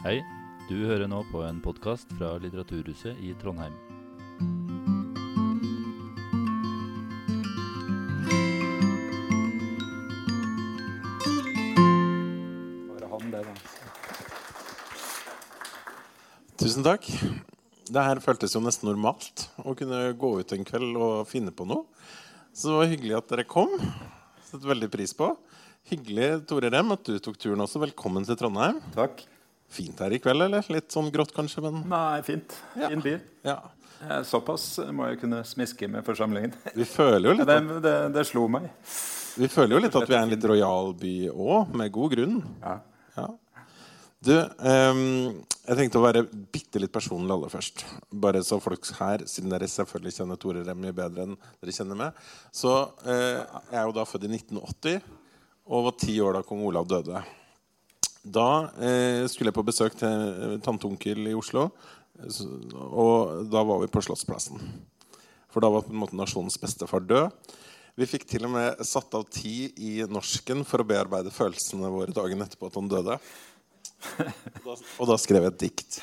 Hei, du hører nå på en podkast fra Litteraturhuset i Trondheim. Bare han det, da. Tusen takk. Det her føltes jo nesten normalt å kunne gå ut en kveld og finne på noe. Så det var hyggelig at dere kom. Setter veldig pris på. Hyggelig, Tore Rem, at du tok turen også. Velkommen til Trondheim. Takk. Fint her i kveld, eller? Litt sånn grått kanskje, men Nei, fint. Ja. Fin by. ja. Eh, Såpass må jeg kunne smiske med forsamlingen. Vi føler jo litt Det, at, det, det slo meg. vi, føler jo litt at vi er en litt rojal by òg, med god grunn. Ja. Ja. Du, um, jeg tenkte å være bitte litt personlig aller først. Bare så folk her, siden dere selvfølgelig kjenner Tore Rem mye bedre enn dere kjenner meg, så uh, jeg er jo da født i 1980 og var ti år da kong Olav døde. Da eh, skulle jeg på besøk til tanteonkel tante-onkel i Oslo, og da var vi på Slottsplassen. For da var på en måte nasjonens bestefar død. Vi fikk til og med satt av tid i norsken for å bearbeide følelsene våre dagen etterpå at han døde. Og da, og da skrev jeg et dikt.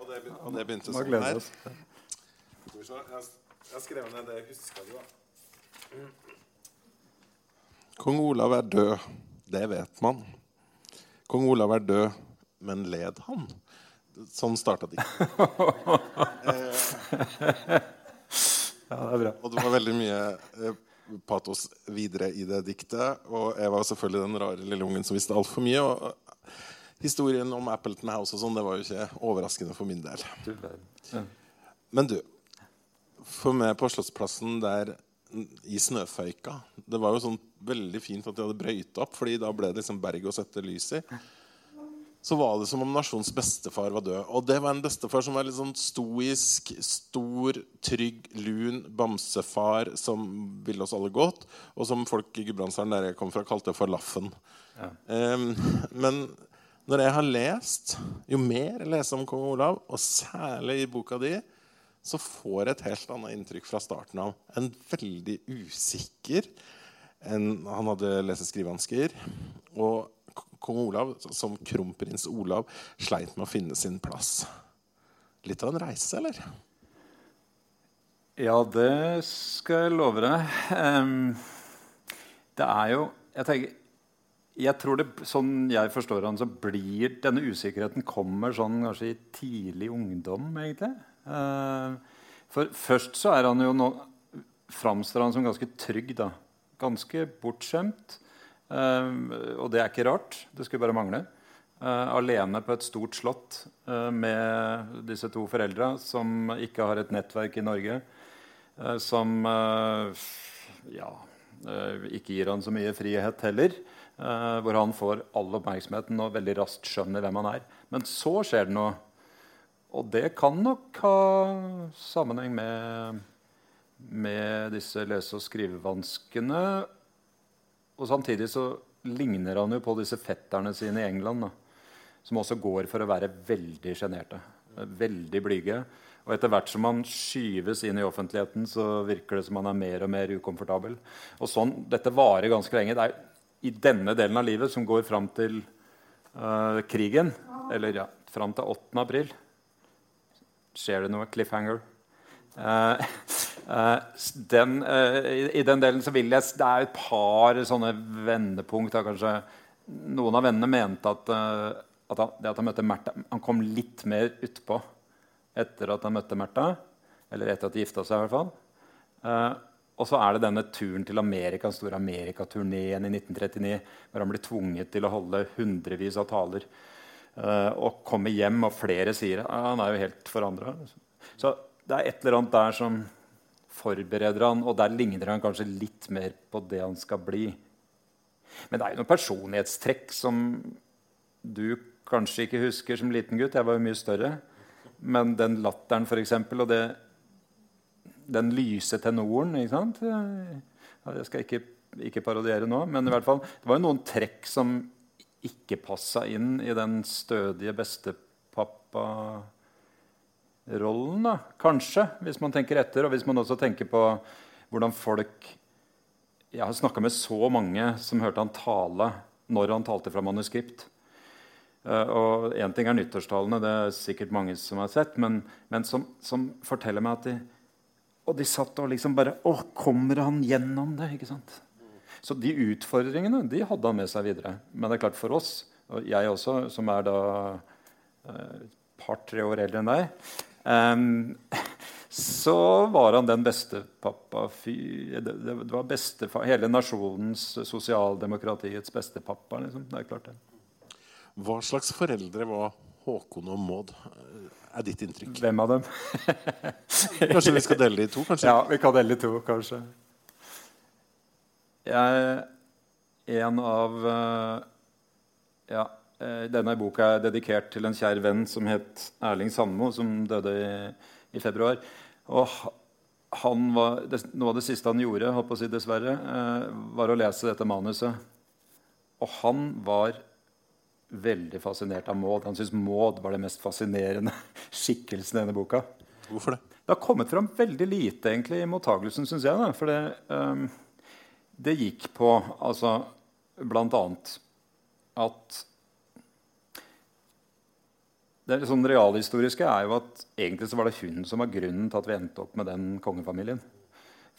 Og det, og det begynte sånn her. Jeg, skrev ned det jeg Da. Kong Olav er død, det vet man. Kong Olav er død, men led han? Sånn starta diktet. Ja, det er bra. Og det var veldig mye eh, patos videre i det diktet. Og jeg var selvfølgelig den rare lille ungen som visste altfor mye. Og historien om Appleton House og sånn, det var jo ikke overraskende for min del. Men du, for meg på Slottsplassen der i snøføyka Det var jo sånn veldig fint at de hadde brøyta opp, Fordi da ble det liksom berg å sette lys i. Så var det som om nasjonens bestefar var død. Og det var en bestefar som var litt sånn stoisk, stor, trygg, lun bamsefar som ville oss alle godt, og som folk i Gudbrandsdalen der jeg kom fra, kalte for Laffen. Ja. Um, men når jeg har lest, jo mer jeg leser om kong Olav, og særlig i boka di, så får jeg et helt annet inntrykk fra starten av. En veldig usikker en, Han hadde lese- og. Og kong Olav, som kronprins Olav, sleit med å finne sin plass. Litt av en reise, eller? Ja, det skal jeg love deg. Um, det er jo Jeg tenker jeg tror det, Sånn jeg forstår han, så blir denne usikkerheten kommer sånn kanskje i tidlig ungdom, egentlig. Eh, for først så er han jo nå Framstår han som ganske trygg, da. Ganske bortskjemt. Eh, og det er ikke rart. Det skulle bare mangle. Eh, alene på et stort slott med disse to foreldra som ikke har et nettverk i Norge. som ja, ikke gir han så mye frihet heller. hvor han får all oppmerksomheten og veldig raskt skjønner hvem han er. Men så skjer det noe. Og det kan nok ha sammenheng med, med disse lese- og skrivevanskene. Og samtidig så ligner han jo på disse fetterne sine i England. Da, som også går for å være veldig sjenerte. Veldig blyge. Og etter hvert som han skyves inn i offentligheten, så virker det som han er mer og mer ukomfortabel. Og sånn, Dette varer ganske lenge. Det er i denne delen av livet som går fram til uh, krigen, eller ja, fram til 8. april, skjer det noe. Cliffhanger. Uh, uh, den, uh, i, I den delen så vil jeg Det er et par sånne vendepunkt. Kanskje. Noen av vennene mente at, at han, det at han møtte Märtha Han kom litt mer utpå etter at han møtte Märtha. Eller etter at de gifta seg, i hvert fall. Og så er det denne turen til Amerika, den store Amerikaturneen i 1939, hvor han blir tvunget til å holde hundrevis av taler. Eh, og kommer hjem, og flere sier at han er jo helt forandra. Så det er et eller annet der som forbereder han, og der ligner han kanskje litt mer på det han skal bli. Men det er jo noen personlighetstrekk som du kanskje ikke husker som liten gutt. Jeg var jo mye større. Men den latteren, f.eks., og det, den lyse tenoren ikke sant? Jeg skal ikke, ikke parodiere nå, men i hvert fall, det var jo noen trekk som ikke passa inn i den stødige bestepappa-rollen. da, Kanskje, hvis man tenker etter, og hvis man også tenker på hvordan folk Jeg har snakka med så mange som hørte han tale når han talte fra manuskript. Uh, og én ting er nyttårstalene, det er sikkert mange som har sett, men, men som, som, forteller meg at de Og de satt og liksom bare Å, kommer han gjennom det? ikke sant? Så de utfordringene de hadde han med seg videre. Men det er klart for oss, og jeg også, som er da et uh, par-tre år eldre enn deg um, så var han den beste pappa det, det, var bestefar, Hele nasjonens, sosialdemokratiets beste pappa. Liksom. Det er klart det. Hva slags foreldre var Håkon og Maud? Er ditt inntrykk? Hvem av dem? kanskje vi skal dele det i to? kanskje? Ja, vi kan dele i to, kanskje. Jeg, en av eh, Ja, eh, denne boka er dedikert til en kjær venn som het Erling Sandmo, som døde i, i februar. Og han var, noe av det siste han gjorde, holdt på å si dessverre, eh, var å lese dette manuset. Og han var veldig fascinert av Maud. Han syntes Maud var det mest fascinerende skikkelsen i denne boka. Hvorfor det? Det har kommet fram veldig lite egentlig, i mottagelsen, syns jeg. Da. For det, um, det gikk på altså annet at det sånn realhistoriske er jo at egentlig så var det hun som var grunnen til at vi endte opp med den kongefamilien.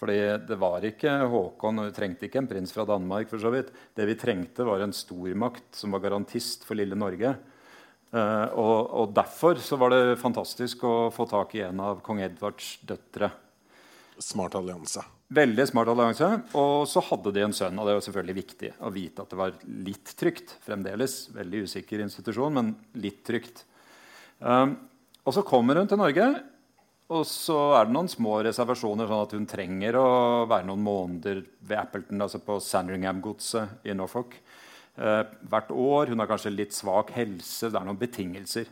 Fordi det var ikke Håkon, og vi trengte ikke en prins fra Danmark. for så vidt. Det vi trengte, var en stormakt som var garantist for lille Norge. Uh, og, og, Derfor så var det fantastisk å få tak i en av kong Edvards døtre. Smart allianse. Veldig smart allianse. Og så hadde de en sønn. Og det var selvfølgelig viktig å vite at det var litt trygt. Fremdeles veldig usikker institusjon, men litt trygt. Um, og så kommer hun til Norge, og så er det noen små reservasjoner, sånn at hun trenger å være noen måneder ved Appleton, altså på Sandringham-godset i Norfolk. Uh, hvert år. Hun har kanskje litt svak helse. Det er noen betingelser.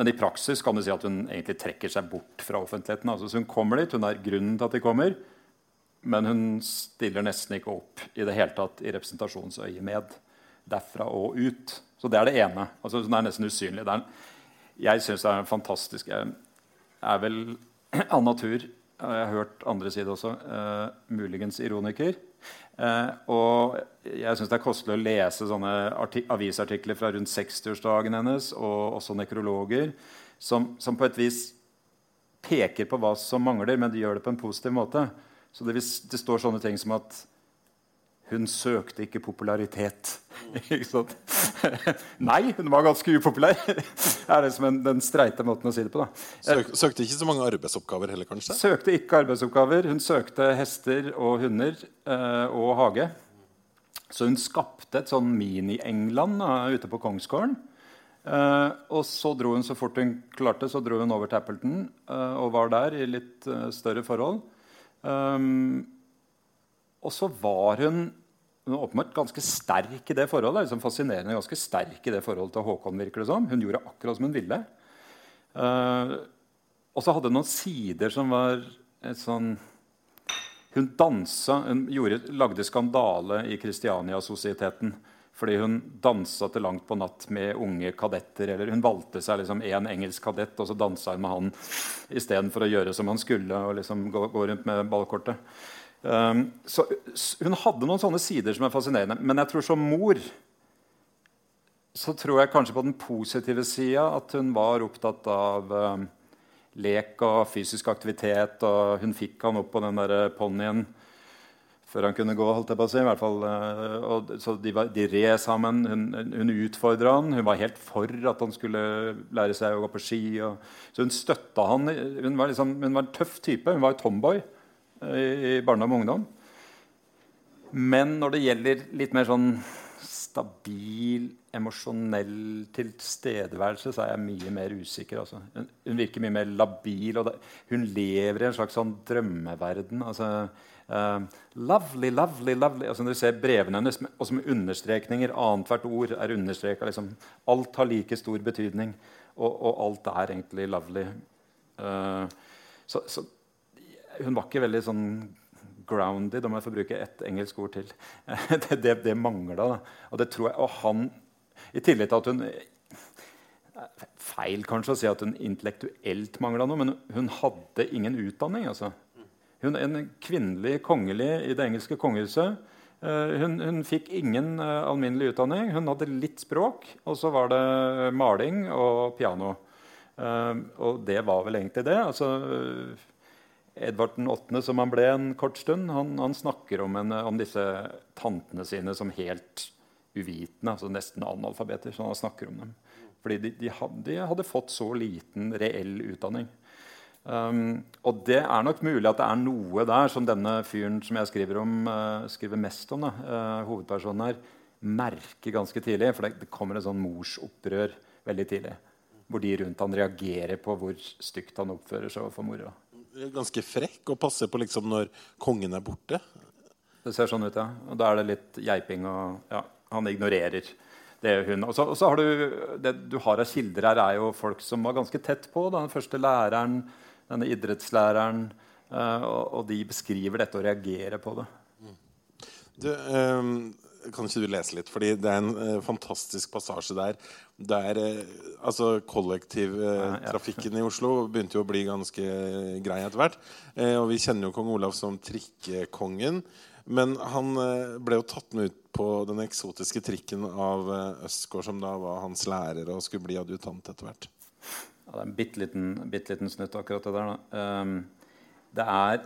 Men i praksis kan du si at hun egentlig trekker seg bort fra offentligheten. Altså, så hun kommer dit, hun er grunnen til at de kommer, men hun stiller nesten ikke opp i det hele tatt i representasjonsøyemed derfra og ut. Så det er det ene. Altså, hun er nesten usynlig. Er jeg syns det er fantastisk. Jeg er vel av natur jeg har hørt andre si det også, uh, muligens ironiker. Uh, og jeg syns det er kostelig å lese sånne avisartikler fra rundt 60-årsdagen hennes, og også nekrologer, som, som, på et vis peker på hva som mangler, men de gjør det på en positiv måte. Så det, det står sånne ting som at hun søkte ikke popularitet. ikke Nei, hun var ganske upopulær. er det som en, den streite måten å si det på. Søk, søkte ikke så mange arbeidsoppgaver heller, kanskje? Søkte ikke arbeidsoppgaver. Hun søkte hester og hunder eh, og hage. Så hun skapte et sånn mini-England ute på Kongsgården. Eh, og så dro hun så fort hun klarte, så dro hun over til Appleton eh, og var der i litt uh, større forhold. Um, og så var hun hun var åpenbart ganske sterk i det forholdet. Det liksom fascinerende ganske sterk i det forholdet til Håkon. virker det som. Hun gjorde akkurat som hun ville. Uh, og så hadde hun noen sider som var et sånn Hun dansa Hun gjorde, lagde skandale i Kristiania-sosieteten fordi hun dansa til langt på natt med unge kadetter. Eller hun valgte seg liksom en engelsk kadett, og så dansa hun med han istedenfor å gjøre som han skulle. og liksom gå, gå rundt med ballkortet. Um, så hun hadde noen sånne sider som er fascinerende. Men jeg tror som mor så tror jeg kanskje på den positive sida at hun var opptatt av um, lek og fysisk aktivitet. Og hun fikk han opp på den ponnien før han kunne gå. holdt jeg på å si, i hvert fall. Uh, og, så de, var, de red sammen. Hun, hun utfordra han. Hun var helt for at han skulle lære seg å gå på ski. Og, så hun støtta han. Hun var, liksom, hun var en tøff type. Hun var tomboy i barndom og ungdom. Men når det gjelder litt mer sånn stabil, emosjonell tilstedeværelse, så er jeg mye mer usikker. Altså. Hun, hun, virker mye mer labil. det, Hun lever i en slags sånn drømmeverden. Altså, uh, lovely, lovely, lovely. Altså, når du ser brevene hennes, også med understrekninger Annethvert ord er understreka. Liksom. Alt har like stor betydning, og, og alt er egentlig lovely. Uh, så, så hun var ikke veldig sånn grounded, om jeg får bruke ett engelsk ord til. det det, det mangla. Og og han, I tillegg til at hun Feil kanskje å si at hun intellektuelt mangla noe, men hun hadde ingen utdanning. altså. Hun er en kvinnelig kongelig i det engelske kongehuset. Eh, hun, hun, fikk ingen uh, alminnelig utdanning. Hun hadde litt språk, og så var det maling og piano. Uh, og det var vel egentlig det. Altså, Edvard 8., som han ble en kort stund, han, han snakker om, en, om, disse tantene sine som helt uvitende, altså nesten analfabeter. som han snakker om dem. Fordi de, de, hadde, de hadde fått så liten reell utdanning. Um, og det er nok mulig at det er noe der som denne fyren som jeg skriver, om, uh, skriver mest om, da, uh, hovedpersonen her, merker ganske tidlig. For det, det kommer et sånn morsopprør veldig tidlig. Hvor de rundt han reagerer på hvor stygt han oppfører seg overfor mora. Ganske frekk og passer på liksom når kongen er borte. Det ser sånn ut, ja. Og da er det litt geiping og ja, Han ignorerer det hun. Og så, og så har du, det du har av kilder her, er jo folk som var ganske tett på. Den første læreren denne idrettslæreren. Uh, og, og, de beskriver dette og reagerer på det. Du, um, kan ikke du lese litt? Fordi det er en uh, fantastisk passasje der. der uh, altså Kollektivtrafikken ja, ja. i Oslo begynte jo å bli ganske grei etter hvert. og vi kjenner jo kong Olav som trikkekongen. Men han ble jo tatt med ut på den eksotiske trikken av Østgård, som da var hans lærer og skulle bli adjutant etter hvert. Ja, det er en bitte liten, bitte liten snutt, akkurat det der. Um, det er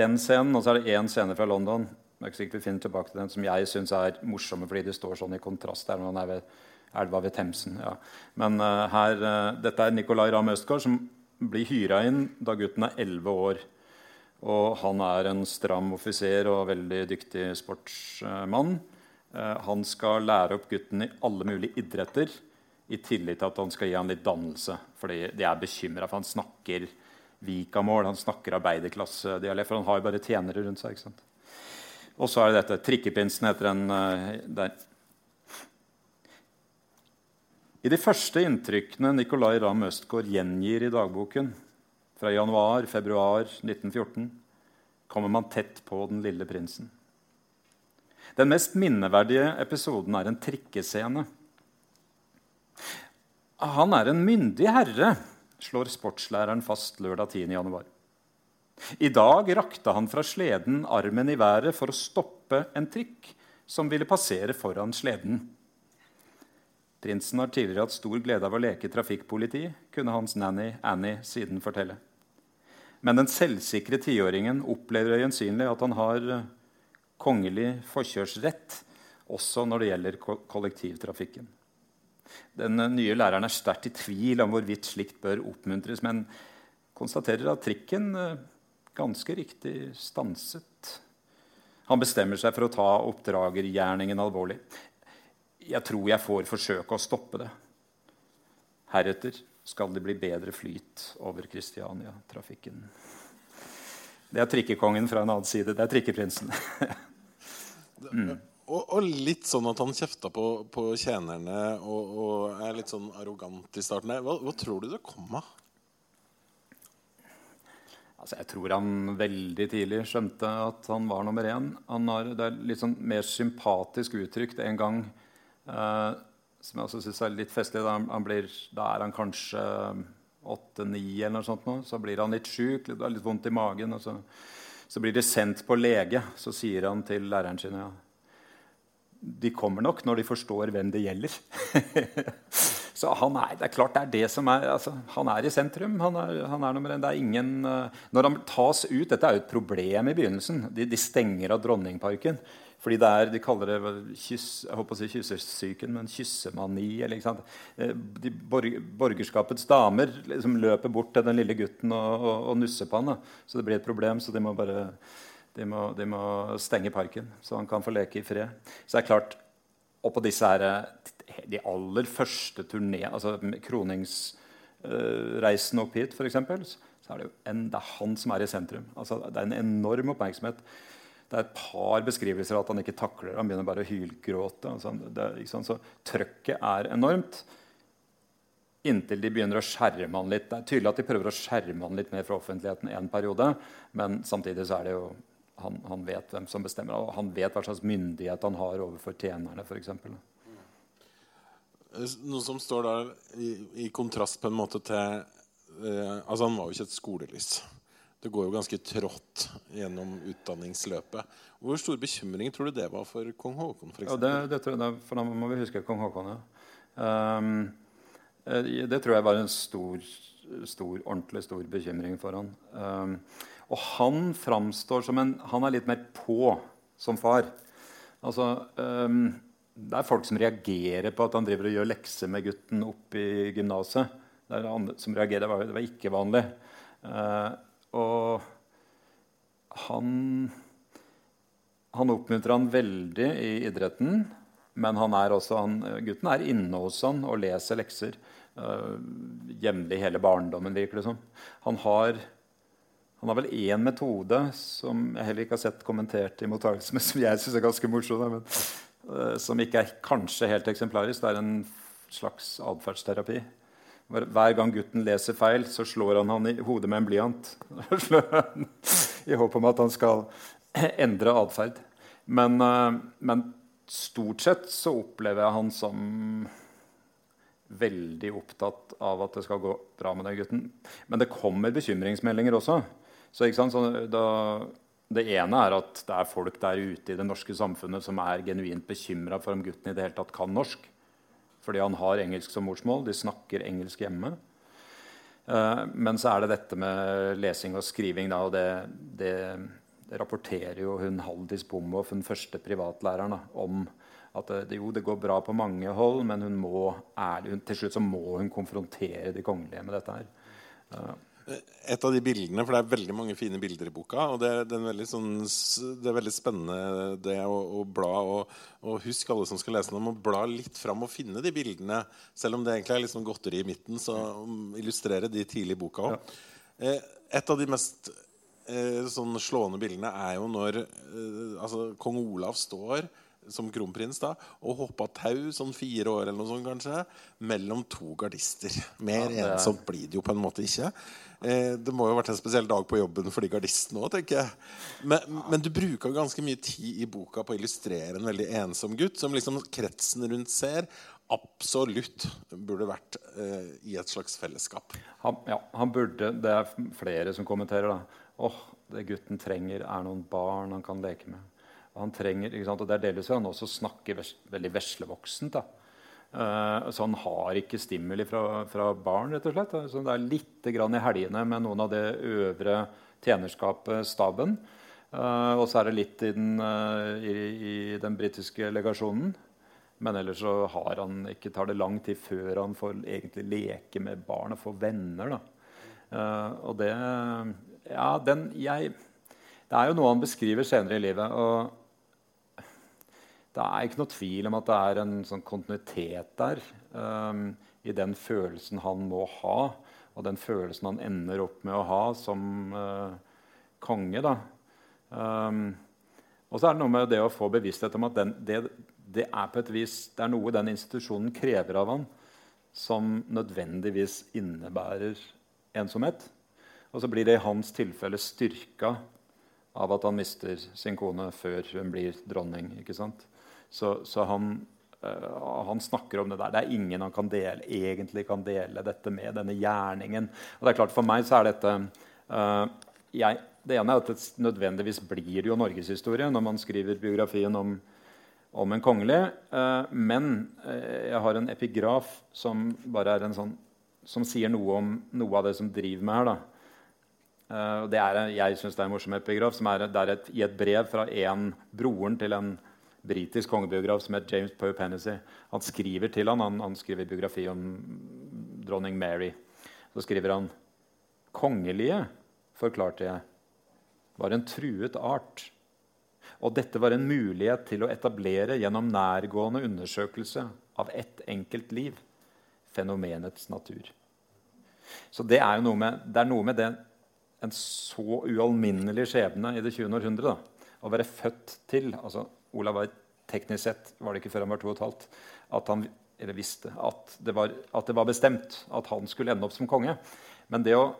den scenen, og så er det én scene fra London det er ikke sikkert vi finner tilbake til den, som jeg syns er morsomme fordi det står sånn i kontrast der når han er ved elva ved Themsen. Ja. Men uh, her, uh, dette er Nicolay Ramm Østgaard som blir hyra inn da gutten er 11 år. Og han er en stram offiser og veldig dyktig sportsmann. Uh, han skal lære opp gutten i alle mulige idretter i tillit til at han skal gi han litt dannelse. Fordi de er bekymra, for han snakker Vikamål, han snakker arbeiderklassedialekt. For han har jo bare tjenere rundt seg. ikke sant? Og så er det dette. Trikkepinsen heter den uh, der. I de første inntrykkene Nicolay Ramm Østgaard gjengir i dagboken, fra januar-februar 1914, kommer man tett på den lille prinsen. Den mest minneverdige episoden er en trikkescene han er en myndig herre, slår sportslæreren fast lørdag 10. januar. I dag rakte han fra sleden armen i været for å stoppe en trikk som ville passere foran sleden. Prinsen har tidligere hatt stor glede av å leke trafikkpoliti, kunne hans nanny Annie siden fortelle. Men den selvsikre tiåringen opplever øyensynlig at han har eh, kongelig forkjørsrett også når det gjelder kollektivtrafikken. Den eh, nye læreren er sterkt i tvil om hvorvidt slikt bør oppmuntres, men konstaterer at trikken eh, ganske riktig stanset. Han bestemmer seg for å ta oppdragergjerningen alvorlig. Jeg tror jeg får forsøke å stoppe det. Heretter skal det bli bedre flyt over Kristiania-trafikken. Det er trikkekongen fra en annen side. Det er trikkeprinsen. mm. Og, og, litt sånn at han kjefta på, på tjenerne og, og, er litt sånn arrogant i starten. Hva, hva tror du det kom av? Altså, jeg tror han veldig tidlig skjønte at han var nummer én. Han har, det er litt sånn mer sympatisk uttrykt en gang, eh, som jeg også syns er litt festlig. Da, blir, da er han kanskje åtte-ni eller noe sånt. Nå. Så blir han litt sjuk, er litt vondt i magen. Så, så, blir det sendt på lege. Så sier han til læreren sin ja, de kommer nok når de forstår hvem det gjelder. så han er, det er klart det er det som er altså, Han er i sentrum. Han er, han er nummer én. Det er ingen, uh, når han tas ut Dette er jo et problem i begynnelsen. De, de stenger av Dronningparken. Fordi det er, De kaller det kyss, jeg håper å si kyssesyken, men kyssemani. Eller, ikke sant? Eh, de borgerskapets damer liksom løper bort til den lille gutten og, og, og nusser på han. Så det blir et problem. så de må bare de må, de må, stenge parken, så han kan få leke i fred. Så det er klart, Og på disse her, de aller første turné, altså kroningsreisen opp hit, f.eks., så er det jo en, det er han som er i sentrum. Altså, det er en enorm oppmerksomhet. Det er et par beskrivelser av at han ikke takler Han begynner bare å hylgråte. Altså, så trøkket er enormt. Inntil de begynner å skjerme han litt. Det er tydelig at de prøver å skjerme han litt mer fra offentligheten en periode. Men samtidig så er det jo han, han, vet hvem som bestemmer, og han vet hva slags myndighet han har overfor tjenerne. For eksempel. Noe som står der i, i, kontrast på en måte til eh, altså Han var jo ikke et skolelys. Det går jo ganske trått gjennom utdanningsløpet. Hvor stor bekymring tror du det var for kong Haakon? For Ja, det, det tror jeg, for da må vi huske kong Haakon. Ja. Um, det tror jeg var en stor, stor, ordentlig stor bekymring for han. Um, og han framstår som en Han er litt mer på som far. Altså, um, det er folk som reagerer på at han driver og gjør lekser med gutten opp i gymnaset. Det andre som reagerer. Det var, det var ikke vanlig. Eh, og han han oppmuntrer han veldig i idretten, men han er også, han, gutten er inne hos han og leser lekser uh, jevnlig hele barndommen, virker det som. Han har, han har vel én metode som jeg heller ikke har sett kommentert i mottakelsen, men som jeg syns er ganske morsom, men, uh, som ikke er kanskje helt eksemplarisk. Det er en slags atferdsterapi. Hver, gang gutten leser feil, så slår han han i hodet med en blyant. I håp om at han skal endre atferd. Men, eh, men stort sett så opplever jeg han som veldig opptatt av at det skal gå bra med den gutten. Men det kommer bekymringsmeldinger også. Så, så da, det ene er at det er folk der ute i det norske samfunnet som er genuint bekymra for om gutten i det hele tatt kan norsk. Fordi han har engelsk som morsmål. De snakker engelsk hjemme. Eh, men så er det dette med lesing og skriving. Da, og det, det, rapporterer jo hun Haldis Bomhoff, den første privatlæreren, om at det, jo, det går bra på mange hold, men hun må er, hun, til slutt så må hun konfrontere de kongelige med dette her. Eh, Et av de bildene, for det er veldig mange fine bilder i boka. Og det, det, er, veldig sånn, det er veldig spennende det å, å bla. Og, og husk alle som skal lese den, om å bla litt fram og finne de bildene. Selv om det egentlig er litt sånn godteri i midten, så um, illustrere de tidlig i boka òg. Ja. et av de mest eh, sånn slående bildene er jo når eh, altså, kong Olav står som kronprins da, og hoppa tau, sånn fire år eller noe sånt kanskje, mellom to gardister. Mer Ja, ensomt blir det jo på en måte ikke. Eh, det må jo ha vært en spesiell dag på jobben for de gardistene òg, tenker jeg. Men, men du bruker ganske mye tid i boka på å illustrere en veldig ensom gutt, som liksom kretsen rundt ser absolutt burde vært eh, i et slags fellesskap. Han, ja, han burde Det er flere som kommenterer da. Åh, det gutten trenger, er noen barn han kan leke med. Og Han trenger, ikke sant? Og det er delvis fordi han også snakker veldig veslevoksent. da. Eh, så han har ikke stimuli fra, fra barn, rett og slett. Så det er litt i helgene med noen av det øvre tjenerskapet, staben. Eh, og så er det litt i den, eh, i, i den britiske legasjonen. Men ellers så har han ikke, tar det lang tid før han får egentlig leke med barn og få venner. da. Og det Ja, den jeg Det er jo noe han beskriver senere i livet. og det er ikke noe tvil om at det er en sånn kontinuitet der um, i den følelsen han må ha, og den følelsen han ender opp med å ha som uh, konge. Da. Um, og så er det noe med det å få bevissthet om at den, det, det er på et vis det er noe den institusjonen krever av han, som nødvendigvis innebærer ensomhet. Og så blir det i hans tilfelle styrka av at han mister sin kone før hun blir dronning. ikke sant? Så, så han, uh, han snakker om det der. Det er ingen han kan dele, egentlig kan dele dette med, denne gjerningen. Og det er klart For meg så er dette uh, jeg, Det ene er at det nødvendigvis blir jo norgeshistorie når man skriver biografien om, om en kongelig. Uh, men jeg har en epigraf som bare er en sånn som sier noe om noe av det som driver meg her. da. Uh, det er, jeg synes det er en morsom epigraf. som er, er et, I et brev fra en broren til en britisk kongebiograf som het James Pope Hennessy. Han skriver til han, han, han skriver biografi om dronning Mary. Så skriver han Kongelige, forklarte jeg, var en truet art. Og dette var en mulighet til å etablere gjennom nærgående undersøkelse av ett enkelt liv fenomenets natur. Så det er jo noe med, det er noe med det, en så ualminnelig skjebne i det 20. århundre. Å være født til altså Olav var teknisk sett var det ikke før han var to og et halvt, at han eller visste at det, var, at det var bestemt at han skulle ende opp som konge. Men det å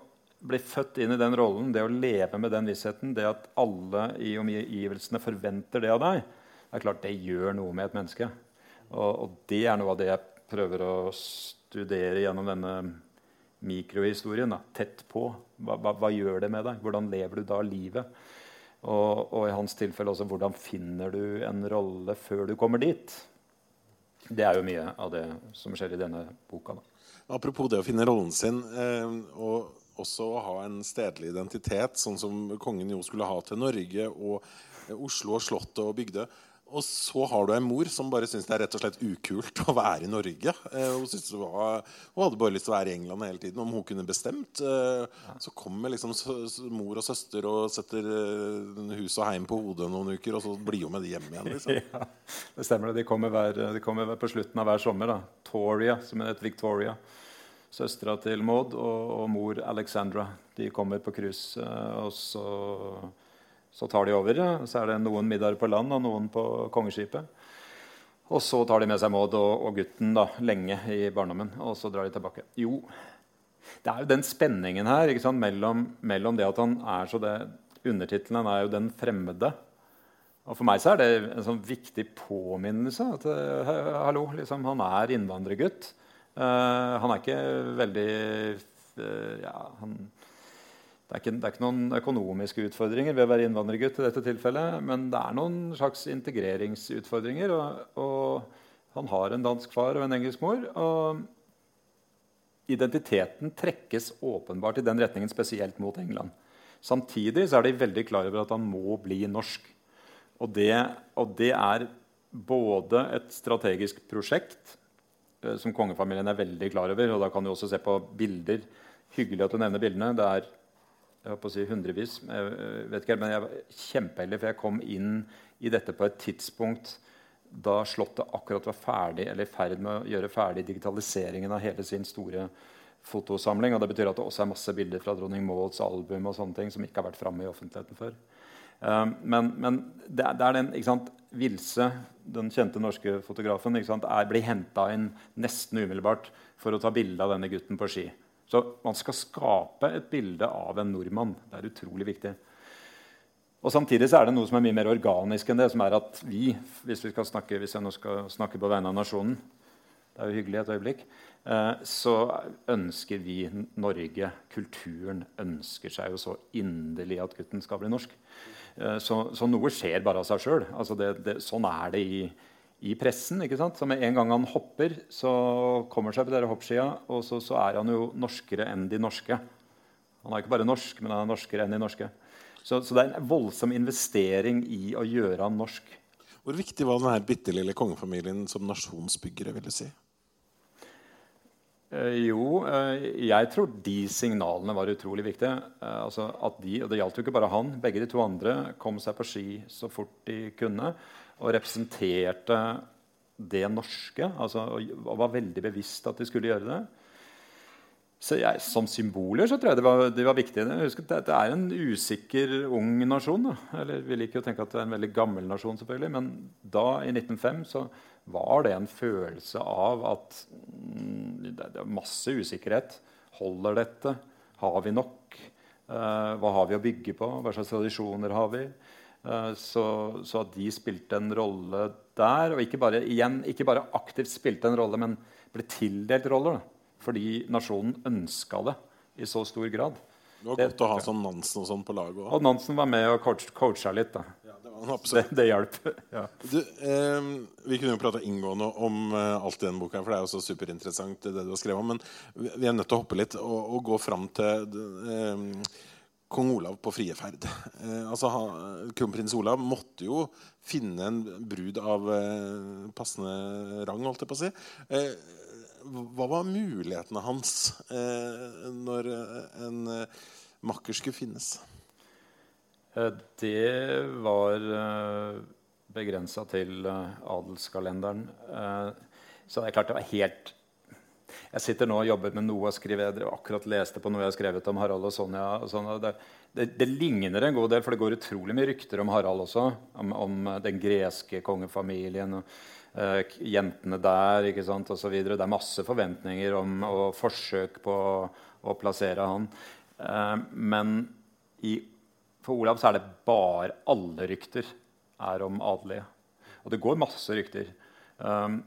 bli født inn i den rollen, det å leve med den vissheten, det at alle i omgivelsene forventer det av deg, det er klart det gjør noe med et menneske. Og, og det er noe av det jeg prøver å studere gjennom denne mikrohistorien. Da, tett på. Hva, hva, hva, gjør det med deg? Hvordan lever du da livet? Og, og, i hans tilfelle også hvordan finner du en rolle før du kommer dit? Det er jo mye av det som skjer i denne boka. Da. Apropos det å finne rollen sin, eh, og også å ha en stedlig identitet, sånn som kongen jo skulle ha til Norge og Oslo og Slottet og Bygdøy. Og så har du en mor som bare syns det er rett og slett ukult å være i Norge. Eh, hun, var, hun, hadde bare lyst til å være i England hele tiden om hun kunne bestemt. Eh, så kommer liksom mor og søster og setter eh, hus og heim på hodet noen uker, og så blir hun med de hjem igjen. Liksom. Ja, det stemmer. De kommer, hver, de kommer på slutten av hver sommer. da. Toria, som heter Victoria. Søstera til Maud og, og, mor Alexandra. De kommer på cruise. Og så så tar de over. Så er det noen middager på land og noen på kongeskipet. Og så tar de med seg Maud og, og, gutten da, lenge i barndommen. Og så drar de tilbake. Jo, det er jo den spenningen her mellom, mellom, det at han er så det Undertittelen er jo 'Den fremmede'. Og For meg så er det en sånn viktig påminnelse. at uh, hallo, liksom, Han er innvandrergutt. Uh, han er ikke veldig uh, ja, han, det er, ikke, det er, ikke, noen økonomiske utfordringer ved å være innvandrergutt. i dette tilfellet, Men det er noen slags integreringsutfordringer. Og, og, han har en dansk far og en engelsk mor. Og identiteten trekkes åpenbart i den retningen, spesielt mot England. Samtidig er de veldig klar over at han må bli norsk. Og det, og det er både et strategisk prosjekt, eh, som kongefamilien er veldig klar over. og Da kan du også se på bilder. Hyggelig at du nevner bildene. Det er jeg håper å si hundrevis. Jeg vet ikke, men jeg var kjempeheldig, for jeg kom inn i dette på et tidspunkt da Slottet akkurat var ferdig eller i ferd med å gjøre ferdig digitaliseringen av hele sin store fotosamling. og Det betyr at det også er masse bilder fra dronning Mauds album og sånne ting som ikke har vært framme i offentligheten før. Um, men, men det, er, det, er den ikke sant, Vilse, den kjente norske fotografen, sant, er, blir henta inn nesten umiddelbart for å ta bilde av denne gutten på ski. Så man skal skape et bilde av en nordmann. Det er utrolig viktig. Og Samtidig så er det noe som er mye mer organisk enn det. som er at vi, Hvis, vi skal snakke, hvis jeg nå skal snakke på vegne av nasjonen, det er jo hyggelig et øyeblikk, eh, så ønsker vi Norge Kulturen ønsker seg jo så inderlig at gutten skal bli norsk. Eh, så, så noe skjer bare av seg sjøl. Altså sånn er det i i pressen. ikke sant? Så med en gang han hopper, så kommer seg på dere hoppskia, og så, så, er han jo norskere enn de norske. Han er ikke bare norsk, men han er norskere enn de norske. Så, så det er en voldsom investering i å gjøre han norsk. Hvor viktig var denne bitte lille kongefamilien som nasjonsbyggere? vil du si? Eh, jo, eh, jeg tror de signalene var utrolig viktige. Eh, altså at de, og Det gjaldt jo ikke bare han. Begge de to andre kom seg på ski så fort de kunne og representerte det norske. Altså, og var veldig bevisst at de skulle gjøre det. Så jeg, Som symboler så tror jeg det var, de var viktig. Husk at det, er en usikker ung nasjon. Da. Eller Vi liker å tenke at det er en veldig gammel nasjon, selvfølgelig. Men da, i 1905, så var det en følelse av at mm, det er masse usikkerhet. Holder dette? Har vi nok? Uh, hva har vi å bygge på? Hva slags tradisjoner har vi? Eh, så, så, at de spilte en rolle der, og ikke bare, igjen, ikke bare aktivt spilte en rolle, men ble tildelt roller. Fordi nasjonen ønska det i så stor grad. Det var godt det, å ha sånn Nansen og sånn på laget òg. Og Nansen var med og coach, coacha litt. da. Ja, det, det, det hjalp. ja. eh, vi kunne jo prata inngående om eh, alt i denne boka, for det er jo så superinteressant. det du har skrevet om, Men vi, vi er nødt til å hoppe litt og, og gå fram til eh, kong Olav på frie ferd. Eh, altså, Kronprins Olav måtte jo finne en brud av eh, passende rang, holdt jeg på å si. Eh, hva var mulighetene hans eh, når en eh, makker skulle finnes? Eh, det var eh, begrensa til adelskalenderen. så det er klart det var helt jeg sitter nå og jobber med noe og skriver, Jeg akkurat leste på noe jeg har skrevet om Harald og Sonja. Og sånn, og det, det, det, ligner en god del, for det går utrolig mye rykter om Harald også. Om, om den greske kongefamilien og uh, jentene der ikke sant, osv. Det er masse forventninger om, og forsøk på å, å plassere han. Uh, men i, for Olav så er det bare alle rykter er om adelige. Og det går masse rykter. Um,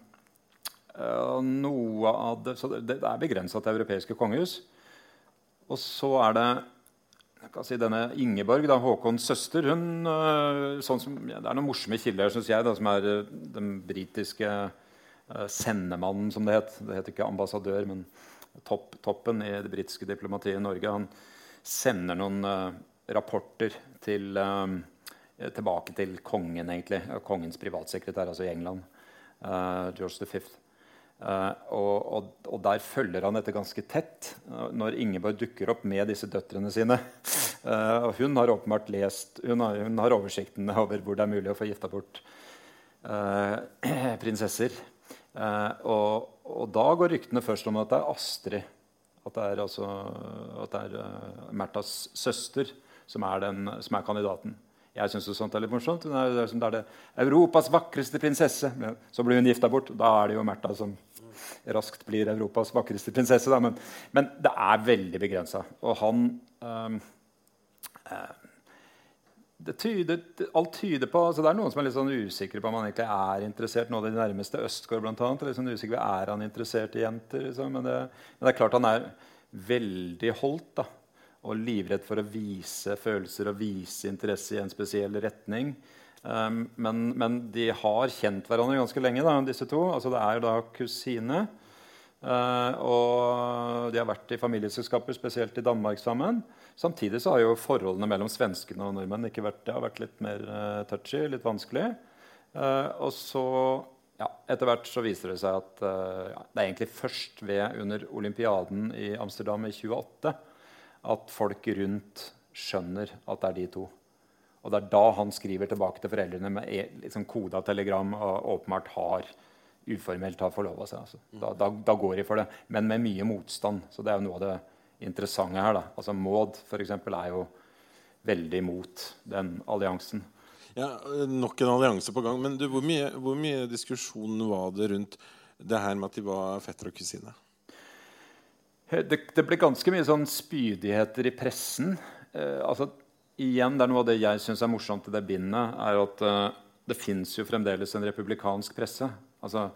noe av det, så det er begrensa til europeiske kongehus. Og så er det si denne Ingeborg, da, Håkons søster hun, øh, sånn som, ja, Det er noen morsomme kilder, syns jeg, da, som er øh, den britiske uh, sendemannen, som det het. Det het ikke ambassadør, men topp, toppen i det britiske diplomatiet i Norge. Han sender noen uh, rapporter til, øh, tilbake til kongen, egentlig. Kongens privatsekretær, altså i England. Uh, George V. Uh, og, og, og, der følger han dette ganske tett uh, når Ingeborg dukker opp med disse døtrene sine. Uh, og hun har åpenbart lest hun har, hun har, oversikten over hvor det er mulig å få gifta bort prinsesser. Og, og, da går ryktene først om at det er Astrid. At det er, altså, at det er Märthas søster som er, den, som er kandidaten. Jeg syns sånt er litt morsomt. Hun er, det er det Europas vakreste prinsesse. Så blir hun gifta bort. Da er det jo Märtha som raskt blir Europas vakreste prinsesse. Men, men, det er veldig begrensa. Og han um, det tyder, alt tyder på altså Det er noen som er litt sånn usikre på om han egentlig er interessert. Nå det nærmeste Østgård annet, er, usikre på er han interessert i jenter. Liksom? Men, det, men, det, er klart han er veldig holdt. da og livredd for å vise følelser og vise interesse i en spesiell retning. Um, men, men, de har kjent hverandre ganske lenge, da, disse to. Altså, det er jo da kusine. Uh, og de har vært i familieselskaper, spesielt i Danmark sammen. Samtidig så har jo forholdene mellom svenskene og nordmenn ikke vært, det har vært litt mer uh, touchy, litt vanskelig. Uh, og så ja, etter hvert så viser det seg at ja, det er egentlig først ved under olympiaden i Amsterdam i 28 at folk rundt skjønner at det er de to. Og det er da han skriver tilbake til foreldrene med e, liksom koda telegram og åpenbart har uformelt har forlova seg. Altså. Da, da, da, går de for det, men med mye motstand. Så det er jo noe av det interessante her. Da. Altså Maud for eksempel, er jo veldig imot den alliansen. Ja, Nok en allianse på gang. Men du, hvor, mye, hvor mye diskusjon var det rundt det her med at de var fetter og kusine? Det, det, ble ganske mye sånn spydigheter i pressen. Eh, altså, igjen, det er Noe av det jeg syns er morsomt i det bindet, er at uh, det fins jo fremdeles en republikansk presse. Altså,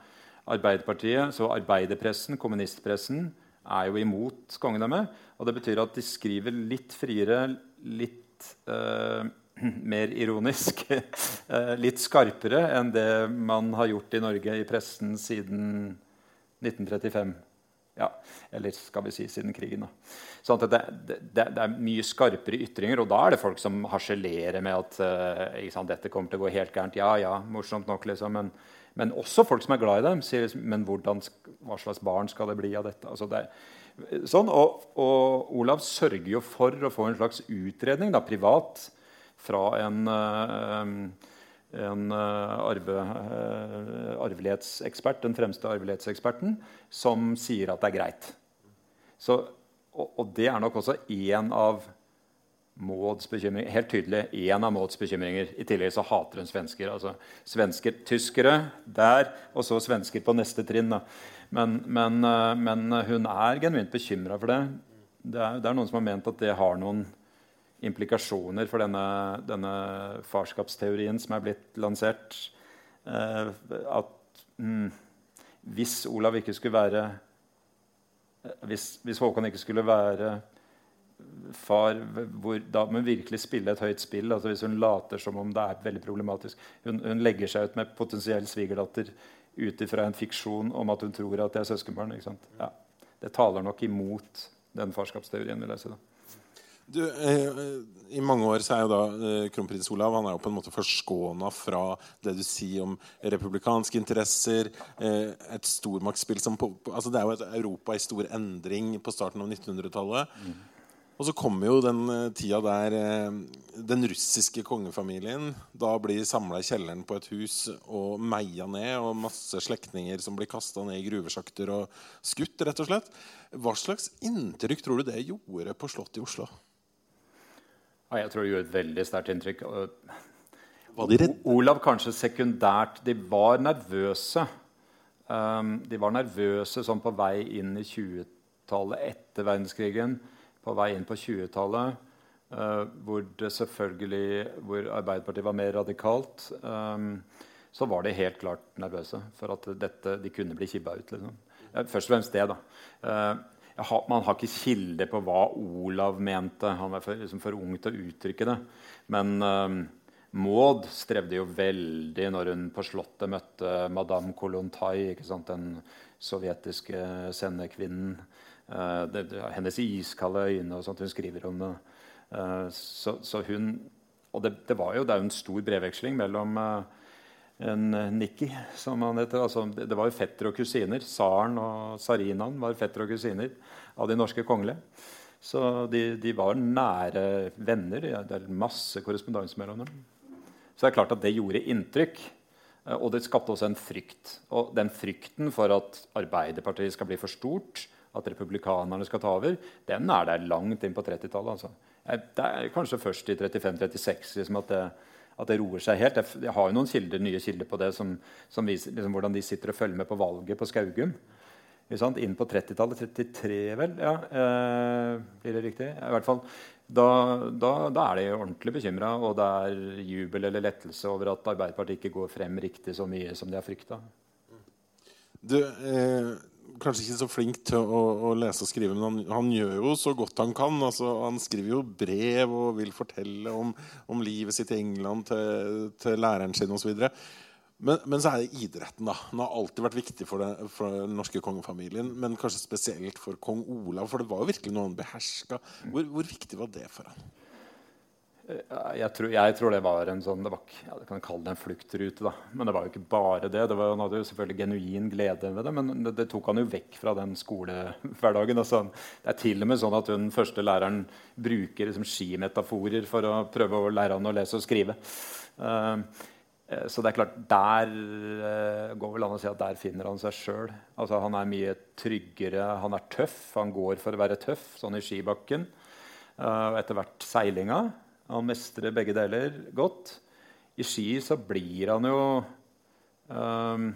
Arbeiderpartiet, så arbeiderpressen, kommunistpressen, er jo imot kongedømmet. Og det betyr at de skriver litt friere, litt uh, mer ironisk, uh, litt skarpere enn det man har gjort i Norge i pressen siden 1935. Ja, eller skal vi si siden krigen. Da. Sånn det, det, det, er mye skarpere ytringer, og da er det folk som harselerer med at uh, sant, dette kommer til å gå helt gærent. Ja, ja, morsomt nok, liksom. Men, men også folk som er glad i dem, sier liksom, men hvordan, hva slags barn skal det bli av dette? Altså, det sånn, og, og, Olav sørger jo for å få en slags utredning da, privat fra en uh, en uh, arve, uh, arvelighetsekspert, den fremste arvelighetseksperten, som sier at det er greit. Så, og, og, det er nok også én av Mauds bekymringer. Helt tydelig én av Mauds bekymringer. I tillegg så hater hun svensker. altså Svensker, tyskere der, og så svensker på neste trinn. Men, men, uh, men, hun er genuint bekymra for det. Det er, det er noen som har ment at det har noen implikasjoner for denne, denne farskapsteorien som er blitt lansert. Eh, at mm, hvis Olav ikke skulle være eh, hvis, hvis, Håkon ikke skulle være far hvor, Da må hun virkelig spille et høyt spill. altså Hvis hun later som om det er veldig problematisk. Hun, hun legger seg ut med potensiell svigerdatter ut ifra en fiksjon om at hun tror at det er søskenbarn. Ja. Det taler nok imot den farskapsteorien. vil jeg si da. Du, eh, I mange år så er jo da eh, kronprins Olav han er jo på en måte forskåna fra det du sier om republikanske interesser. Eh, et stormaktsspill som på, altså Det er jo et Europa i stor endring på starten av 1900-tallet. Mm. Og så kommer jo den eh, tida der eh, den russiske kongefamilien da blir samla i kjelleren på et hus og meia ned, og masse slektninger som blir kasta ned i gruvesjakter og skutt, rett og slett. Hva slags inntrykk tror du det gjorde på Slottet i Oslo? Ja, jeg tror det gjorde et veldig sterkt inntrykk. Olav kanskje sekundært. De var nervøse. Um, de var nervøse sånn på vei inn i 20-tallet etter verdenskrigen. På vei inn på 20-tallet, uh, hvor det selvfølgelig hvor Arbeiderpartiet var mer radikalt. Um, så var de helt klart nervøse for at dette, de kunne bli kibba ut. Liksom. Først og fremst det. da. Uh, Man har ikke kilde på hva Olav mente. Han var for, liksom for ung til å uttrykke det. Men um, Maud strevde jo veldig når hun på Slottet møtte Madame Kolontai, den sovjetiske sendekvinnen. Uh, det, det, hennes iskalde øyne og sånt. Hun skriver om det. Uh, så, så, hun Og det, det, var jo, det er en stor brevveksling mellom uh, en Nikki, som han heter. Altså, det, var jo fetter og kusiner. Tsaren og tsarinaen var fetter og kusiner av de norske kongelige. Så de, de var nære venner. Det er masse korrespondanse mellom dem. Så det er klart at det gjorde inntrykk. Eh, og det skapte også en frykt. Og den frykten for at Arbeiderpartiet skal bli for stort, at republikanerne skal ta over, den er der langt inn på 30-tallet. Altså. Det er kanskje først i 35-36 liksom at det at det roer seg helt. Jeg har jo noen kilder, nye kilder på det som, som viser liksom, hvordan de sitter og følger med på valget på Skaugum. Inn på 30-tallet. 33, vel? Ja, eh, Blir det riktig? I hvert fall, da, da, da er de ordentlig bekymra, og det er jubel eller lettelse over at Arbeiderpartiet ikke går frem riktig så mye som de har frykta. Du, eh, kanskje ikke så flink til å, å lese og skrive, men han, han, gjør jo så godt han kan. Altså, han skriver jo brev og vil fortelle om, om livet sitt i England til, til læreren sin osv. Men, men så er det idretten. da Den har alltid vært viktig for, det, for den norske kongefamilien. Men kanskje spesielt for kong Olav, for det var jo virkelig noe han beherska. Hvor, hvor viktig var det for han? Jeg tror, jeg tror, det var en sånn det var, ja, det kan kalle det en fluktrute. da. Men det var jo ikke bare det. det var, han hadde jo selvfølgelig genuin glede ved det, men det, det tok han jo vekk fra den skolehverdagen. Altså, det er til og med sånn at den første læreren bruker liksom, skimetaforer for å prøve å lære han å lese og skrive. Uh, så det er klart, der går vel an å si at der finner han seg sjøl. Altså, han er mye tryggere, han er tøff. Han går for å være tøff, sånn i skibakken. Uh, etter hvert seilinga. Han mestrer begge deler godt. I ski så blir han jo um,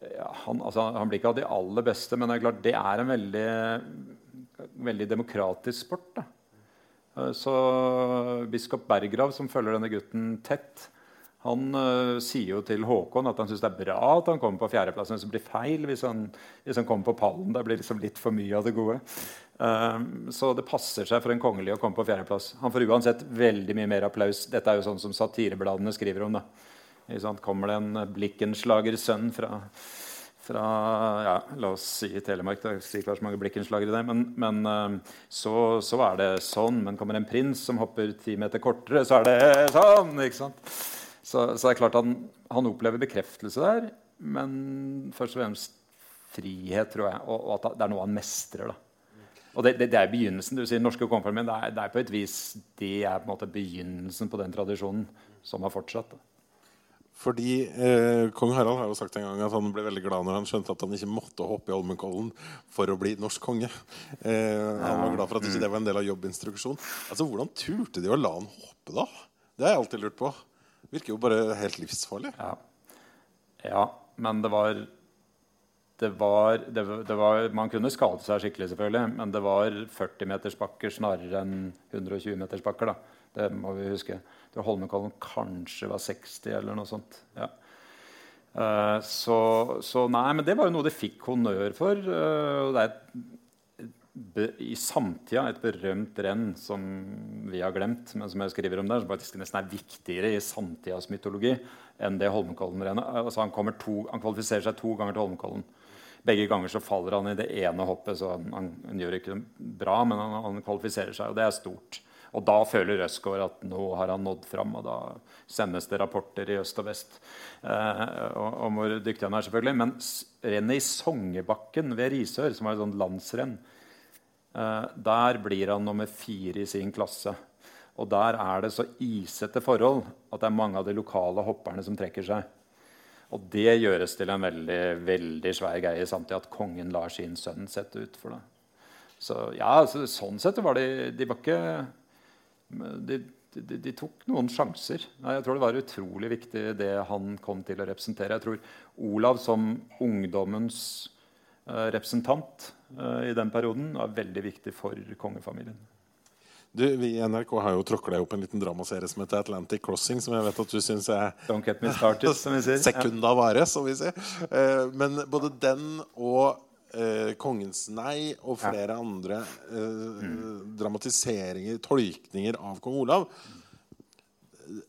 ja, han, altså, han, blir ikke av de aller beste, men det er klart det er en veldig, veldig demokratisk sport. Da. Uh, så biskop Berggrav, som følger denne gutten tett, han uh, sier jo til Håkon at han syns det er bra at han kommer på fjerdeplass. Det blir feil hvis han, hvis han, kommer på pallen. Det blir liksom litt for mye av det gode. Um, så det passer seg for en kongelig å komme på fjerdeplass. Han får uansett veldig mye mer applaus. Dette er jo sånn som satirebladene skriver om. da. Kommer det en Blikkenslager-sønn fra, fra ja, la oss si Telemark Det er ikke så mange blikkenslagere der, men, men um, så, så, er det sånn. Men kommer en prins som hopper ti meter kortere, så er det sånn. ikke sant? Så, så det er klart han, han, opplever bekreftelse der, men først og fremst frihet, tror jeg. Og, og at det er noe han mestrer. da. Og det, det, det, er begynnelsen. du sier norske kongeformen, det, er, det er på et vis det er på en måte begynnelsen på den tradisjonen som har fortsatt. Da. Fordi eh, Kong Harald har jo sagt en gang at han ble veldig glad når han skjønte at han ikke måtte hoppe i Holmenkollen for å bli norsk konge. Eh, han var glad for at ikke det var en del av jobbinstruksjon. Altså, Hvordan turte de å la han hoppe, da? Det har jeg alltid lurt på. Virker jo bare helt livsfarlig. Ja, ja men det var, det var, det, det var Man kunne skade seg skikkelig, selvfølgelig, men det var 40-metersbakker snarere enn 120-metersbakker. Det må vi huske. Det Holmenkollen kanskje var 60 eller noe sånt. Ja. Uh, så, så, nei, men det var jo noe de fikk honnør for. Uh, det er et i samtida et berømt renn som vi har glemt, men som jeg skriver om der, som faktisk nesten er viktigere i samtidas mytologi enn det Holmenkollen-rennet. Altså han, to, han, kvalifiserer seg to ganger til Holmenkollen. Begge ganger så faller han i det ene hoppet, så han, han, han gjør ikke det bra, men han, kvalifiserer seg, og det er stort. Og da føler Røsgaard at nå har han nådd fram, og da sendes det rapporter i øst og vest eh, om hvor dyktig han er. selvfølgelig. Men rennet i Songebakken ved Risør, som var et sånt landsrenn, der blir han nummer fire i sin klasse. Og der er det så isete forhold at det er mange av de lokale hopperne som trekker seg. Og det gjøres til en veldig veldig svær greie samtidig at kongen lar sin sønn sette ut for det. Så ja, så, sånn sett var de De var ikke de, de, de, tok noen sjanser. Jeg tror det var utrolig viktig det han kom til å representere. Jeg tror Olav som ungdommens uh, representant Eh, i den perioden var veldig viktig for kongefamilien. Du, Vi i NRK har jo tråkla opp en liten dramaserie som heter Atlantic Crossing, som jeg vet at du syns er Don't get me started, som vi sier. Sekunda vare, som vi sier. Eh, men både den og eh, Kongens nei og flere andre eh, dramatiseringer, tolkninger av kong Olav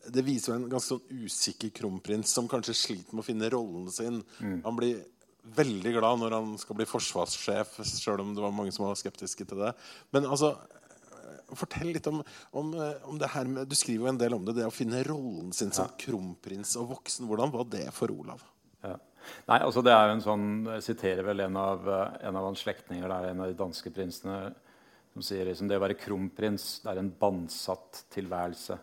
Det viser en ganske sånn usikker kronprins som kanskje sliter med å finne rollen sin. Han blir veldig glad når han skal bli forsvarssjef, sjøl om det var mange som var skeptiske til det. Men altså Fortell litt om, om, eh, om det her med Du skriver jo en del om det, det å finne rollen sin som kronprins og voksen. Hvordan var det for Olav? Ja. Nei, altså det er jo en sånn, Jeg siterer vel en av, eh, en av hans slektninger, det er en av de danske prinsene, som sier liksom det å være kronprins det er en bandsatt tilværelse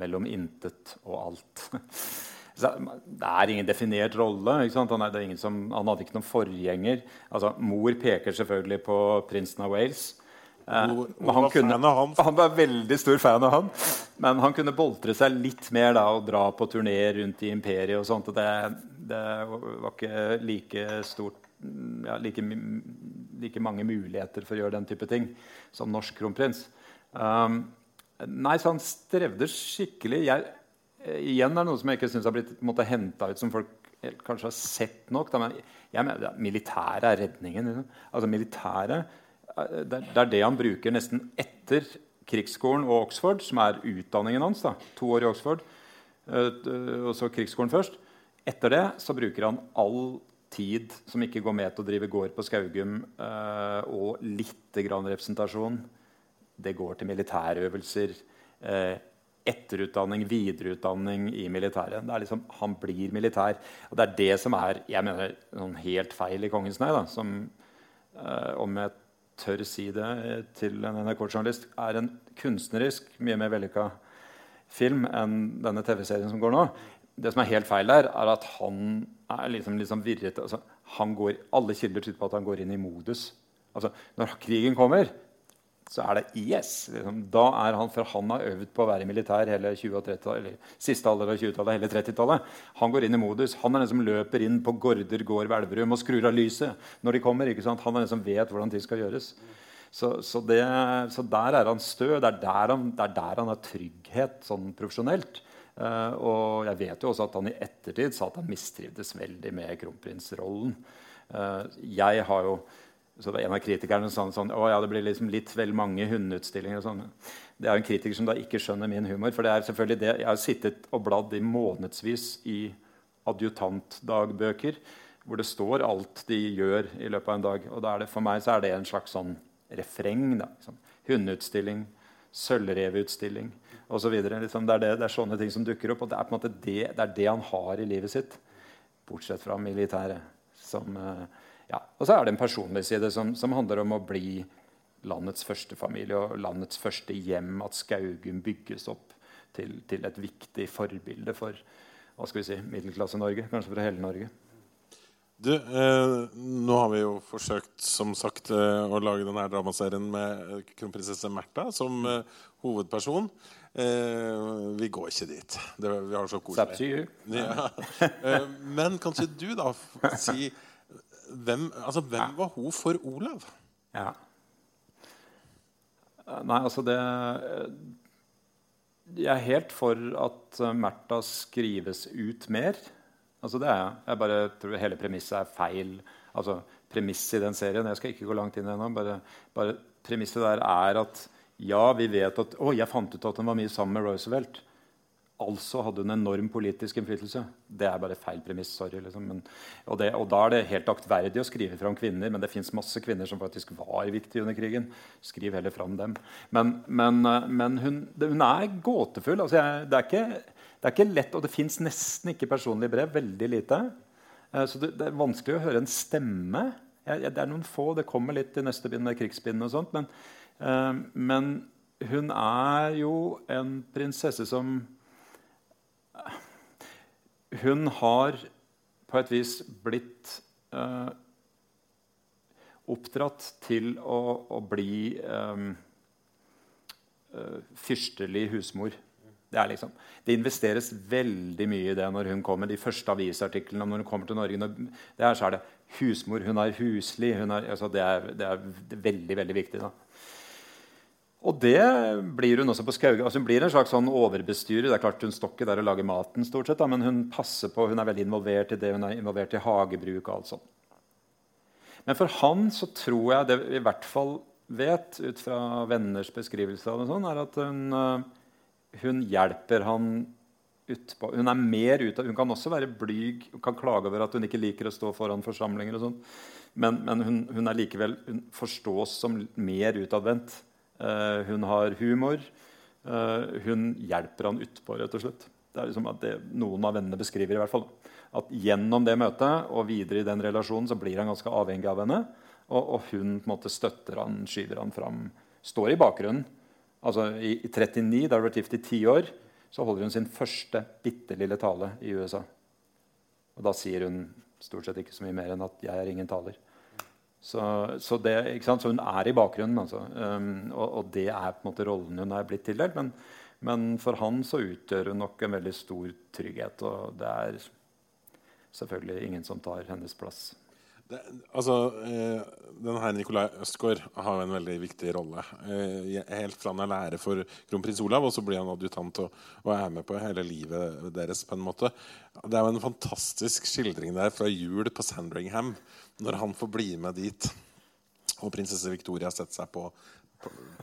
mellom intet og alt. Det er ingen definert rolle. Han, er, det ingen som, han hadde ikke noen forgjenger. Altså, mor peker selvfølgelig på prinsen av Wales. Eh, Hvor- men hvor kunne, han? han var veldig stor fan av han. Men han kunne boltre seg litt mer da, og dra på turné rundt i imperiet. og sånt, og Det, det var ikke like stort ja, like, like mange muligheter for å gjøre den type ting som norsk kronprins. Um, nei, så han strevde skikkelig. Jeg, igjen er det noe som jeg ikke syns har blitt henta ut som folk kanskje har sett nok. Da, men jeg mener, ja, militæret er redningen. Liksom. Altså militæret eh, det, det er det han bruker nesten etter krigsskolen og Oxford, som er utdanningen hans. da, To år i Oxford, eh, og så krigsskolen først. Etter det så bruker han all tid som ikke går med til å drive gård på Skaugum, eh, og lite grann representasjon, det går til militærøvelser. Etterutdanning, videreutdanning i militæret. Det er liksom, Han blir militær. Og det er det som er jeg mener, sånn helt feil i Kongens nei. da, som eh, om jeg tør si det til en NRK-journalist, er en kunstnerisk mye mer vellykka film enn denne TV-serien som går nå. Det som er helt feil der, er at han er liksom, liksom virret. Altså, han går, alle kilder tyder på at han går inn i modus. Altså, når krigen kommer, så er det yes. Liksom. Da er han, For han har øvd på å være militær hele 20- og 30 eller siste alder av 20-tallet, hele 30-tallet. Han går inn i modus. Han er den som løper inn på Gorder gård ved Elverum og skrur av lyset når de kommer. ikke sant? Han er den som vet hvordan ting skal gjøres. Så, så, det, så der er han stø. Det er der han, det er der han har trygghet sånn profesjonelt. Uh, og jeg vet jo også at han i ettertid sa at han mistrivdes veldig med kronprinsrollen. Uh, jeg har jo så det var En av kritikerne sa sånn, å ja, det blir liksom litt vel mange hundeutstillinger. sånn. Det er en kritiker som da ikke skjønner min humor. for det er selvfølgelig det, Jeg har sittet og bladd i månedsvis i adjutantdagbøker hvor det står alt de gjør i løpet av en dag. Og da er det, for meg så er det en slags sånn refreng. da, liksom. Hundeutstilling, sølvrevutstilling osv. Liksom, det, er det, det er sånne ting som dukker opp. Og det er på en måte det, det, er det han har i livet sitt. Bortsett fra militæret. Som, eh, ja. Og så er det en personlig side som, som handler om å bli landets første familie og landets første hjem. At Skaugum bygges opp til, til et viktig forbilde for hva skal vi si, middelklasse-Norge. Kanskje for hele Norge. Du, eh, nå har vi jo forsøkt som sagt eh, å lage denne dramaserien med eh, kronprinsesse Märtha som eh, hovedperson. Eh, vi går ikke dit. Det, vi har så koselig. Ja. Eh, men ikke du da si hvem, altså, hvem var hun for Olav? Ja. Nei, altså det Jeg er helt for at eh, Märtha skrives ut mer. Altså det er jeg. Jeg bare tror hele premisset er feil. Altså Premisset i den serien Jeg skal ikke gå langt inn ennå. Bare, bare premisset der er at ja, vi vet at Å, jeg fant ut at hun var mye sammen med Roosevelt. Altså hadde hun enorm politisk innflytelse. Det er bare feil premiss. sorry liksom. men, og, det, og Da er det helt aktverdig å skrive fram kvinner, men det fins masse kvinner som faktisk var viktige under krigen. Skriv heller fram dem. Men, men, eh, men hun, hun er gåtefull. Altså, jeg, det, er ikke, det er ikke lett, og det fins nesten ikke personlige brev. Veldig lite. Eh, Så det, det er vanskelig å høre en stemme. Jeg, jeg, det er noen få. Det kommer litt i neste bind med krigsbind og sånt. Men, uh, hun er jo en prinsesse som hun har på et vis blitt eh, oppdratt til å, å bli eh, eh, fyrstelig husmor. Det, liksom, det investeres veldig mye i det når hun kommer. De første avisartiklene når hun kommer til Norge. Det er, så er det husmor, hun er huslig. Hun er, altså det, er, det er veldig veldig viktig. da. Og det blir hun også på Skauge. Altså hun blir en slags sånn overbestyrer. Det er klart Hun står ikke der og lager maten, stort sett, da, men hun passer på, hun er veldig involvert i det. Hun er involvert i hagebruk og alt sånt. Men for han så tror jeg det vi i hvert fall vet, ut fra venners beskrivelse av det, sånn, er at hun, uh, hun hjelper han utpå. Hun er mer ut av, hun kan også være blyg, hun kan klage over at hun ikke liker å stå foran forsamlinger. og sånn. Men, men hun, hun, er likevel, hun forstås som mer utadvendt. Uh, hun har humor. Uh, hun hjelper han utpå, rett og slett. Det er liksom at det, Noen av vennene beskriver i hvert fall at gjennom det møtet og videre i den relasjonen så blir han ganske avhengig av henne. Og, og hun på en måte støtter han, skyver han fram, står i bakgrunnen. Altså I, i 39, da hun vært gift i ti år, så holder hun sin første bitte lille tale i USA. Og da sier hun stort sett ikke så mye mer enn at 'jeg er ingen taler'. Så, så, det, så hun er i bakgrunnen, altså. Um, og, og, det er på en måte rollen hun er blitt tildelt. Men, men, for han så utgjør hun nok en veldig stor trygghet. Og det er selvfølgelig ingen som tar hennes plass. Det, altså, eh, den her Nikolai Østgaard har en veldig viktig rolle. Eh, helt fra han er lærer for kronprins Olav, og så blir han adjutant og, og, er med på hele livet deres. på en måte. Det er jo en fantastisk skildring der fra jul på Sandringham, når han får bli med dit. Og prinsesse Victoria setter seg på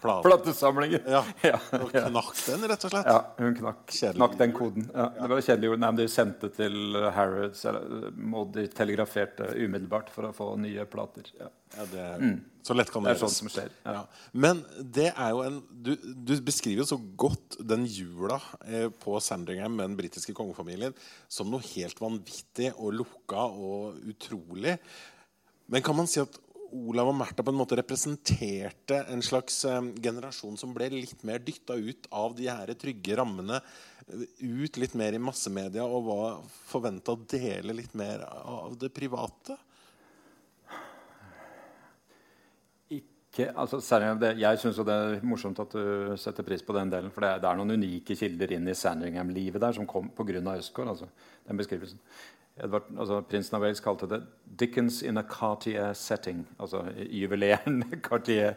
plate. Platesamlinger. Ja. ja. Og knakk den, rett og slett. Ja, hun knakk, knakk den koden. Ja, det var kjedelig Nei, De sendte til Harrods, må de telegraferte umiddelbart for å få nye plater. Ja. Ja, det mm. Så lett kan det, det er sånn som skjer. Men det er jo en Du, du beskriver jo så godt den jula eh, på Sandringham med den britiske kongefamilien som noe helt vanvittig og lukka og utrolig. Men kan man si at Olav og Märtha på en måte representerte en slags um, generasjon som ble litt mer dytta ut av de her trygge rammene, ut litt mer i massemedia og var forventa å dele litt mer av det private? Ikke, altså, det, jeg syns det er morsomt at du setter pris på den delen. For det, det er noen unike kilder inn i Sandringham-livet der som kom pga. Østgård. Altså, den beskrivelsen. Edvard, altså, Prinsen av Wales kalte det 'Dickens in a Cartier setting'. Altså juveleren Cartier.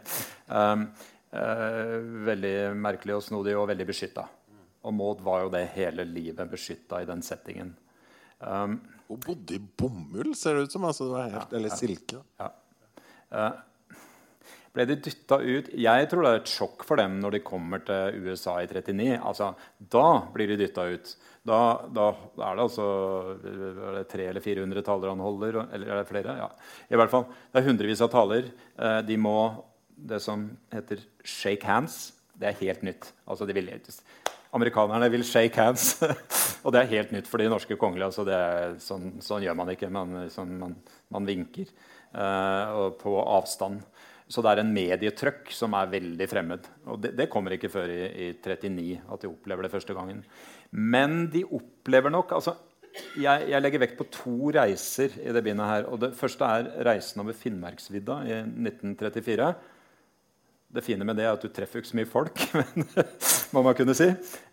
Um, uh, veldig merkelig og snodig og veldig beskytta. Og Maud var jo det hele livet beskytta i den settingen. Um, Hun bodde i bomull, ser det ut som. Altså, det helt, ja, eller silke. Ja. Uh, ble de dytta ut Jeg tror det er et sjokk for dem når de kommer til USA i 39. Altså, da blir de dytta ut. Da, da, er det altså er det 300 eller 400 taler han holder. Eller er det flere? Ja. I hvert fall, Det er hundrevis av taler. Eh, de må det som heter 'shake hands'. Det er helt nytt. Altså, de vil, amerikanerne vil shake hands. og det er helt nytt for de norske kongelige. Altså, sånn, sånn, gjør man ikke. Man, sånn, man, man vinker uh, på avstand. Så det er en medietrøkk som er veldig fremmed. Og det, det kommer ikke før i, i 39 at de opplever det første gangen. Men de opplever nok altså, jeg, jeg, legger vekt på to reiser i det bindet her. og Det første er reisen over Finnmarksvidda i 1934. Det fine med det er at du treffer ikke så mye folk, men, må man kunne si.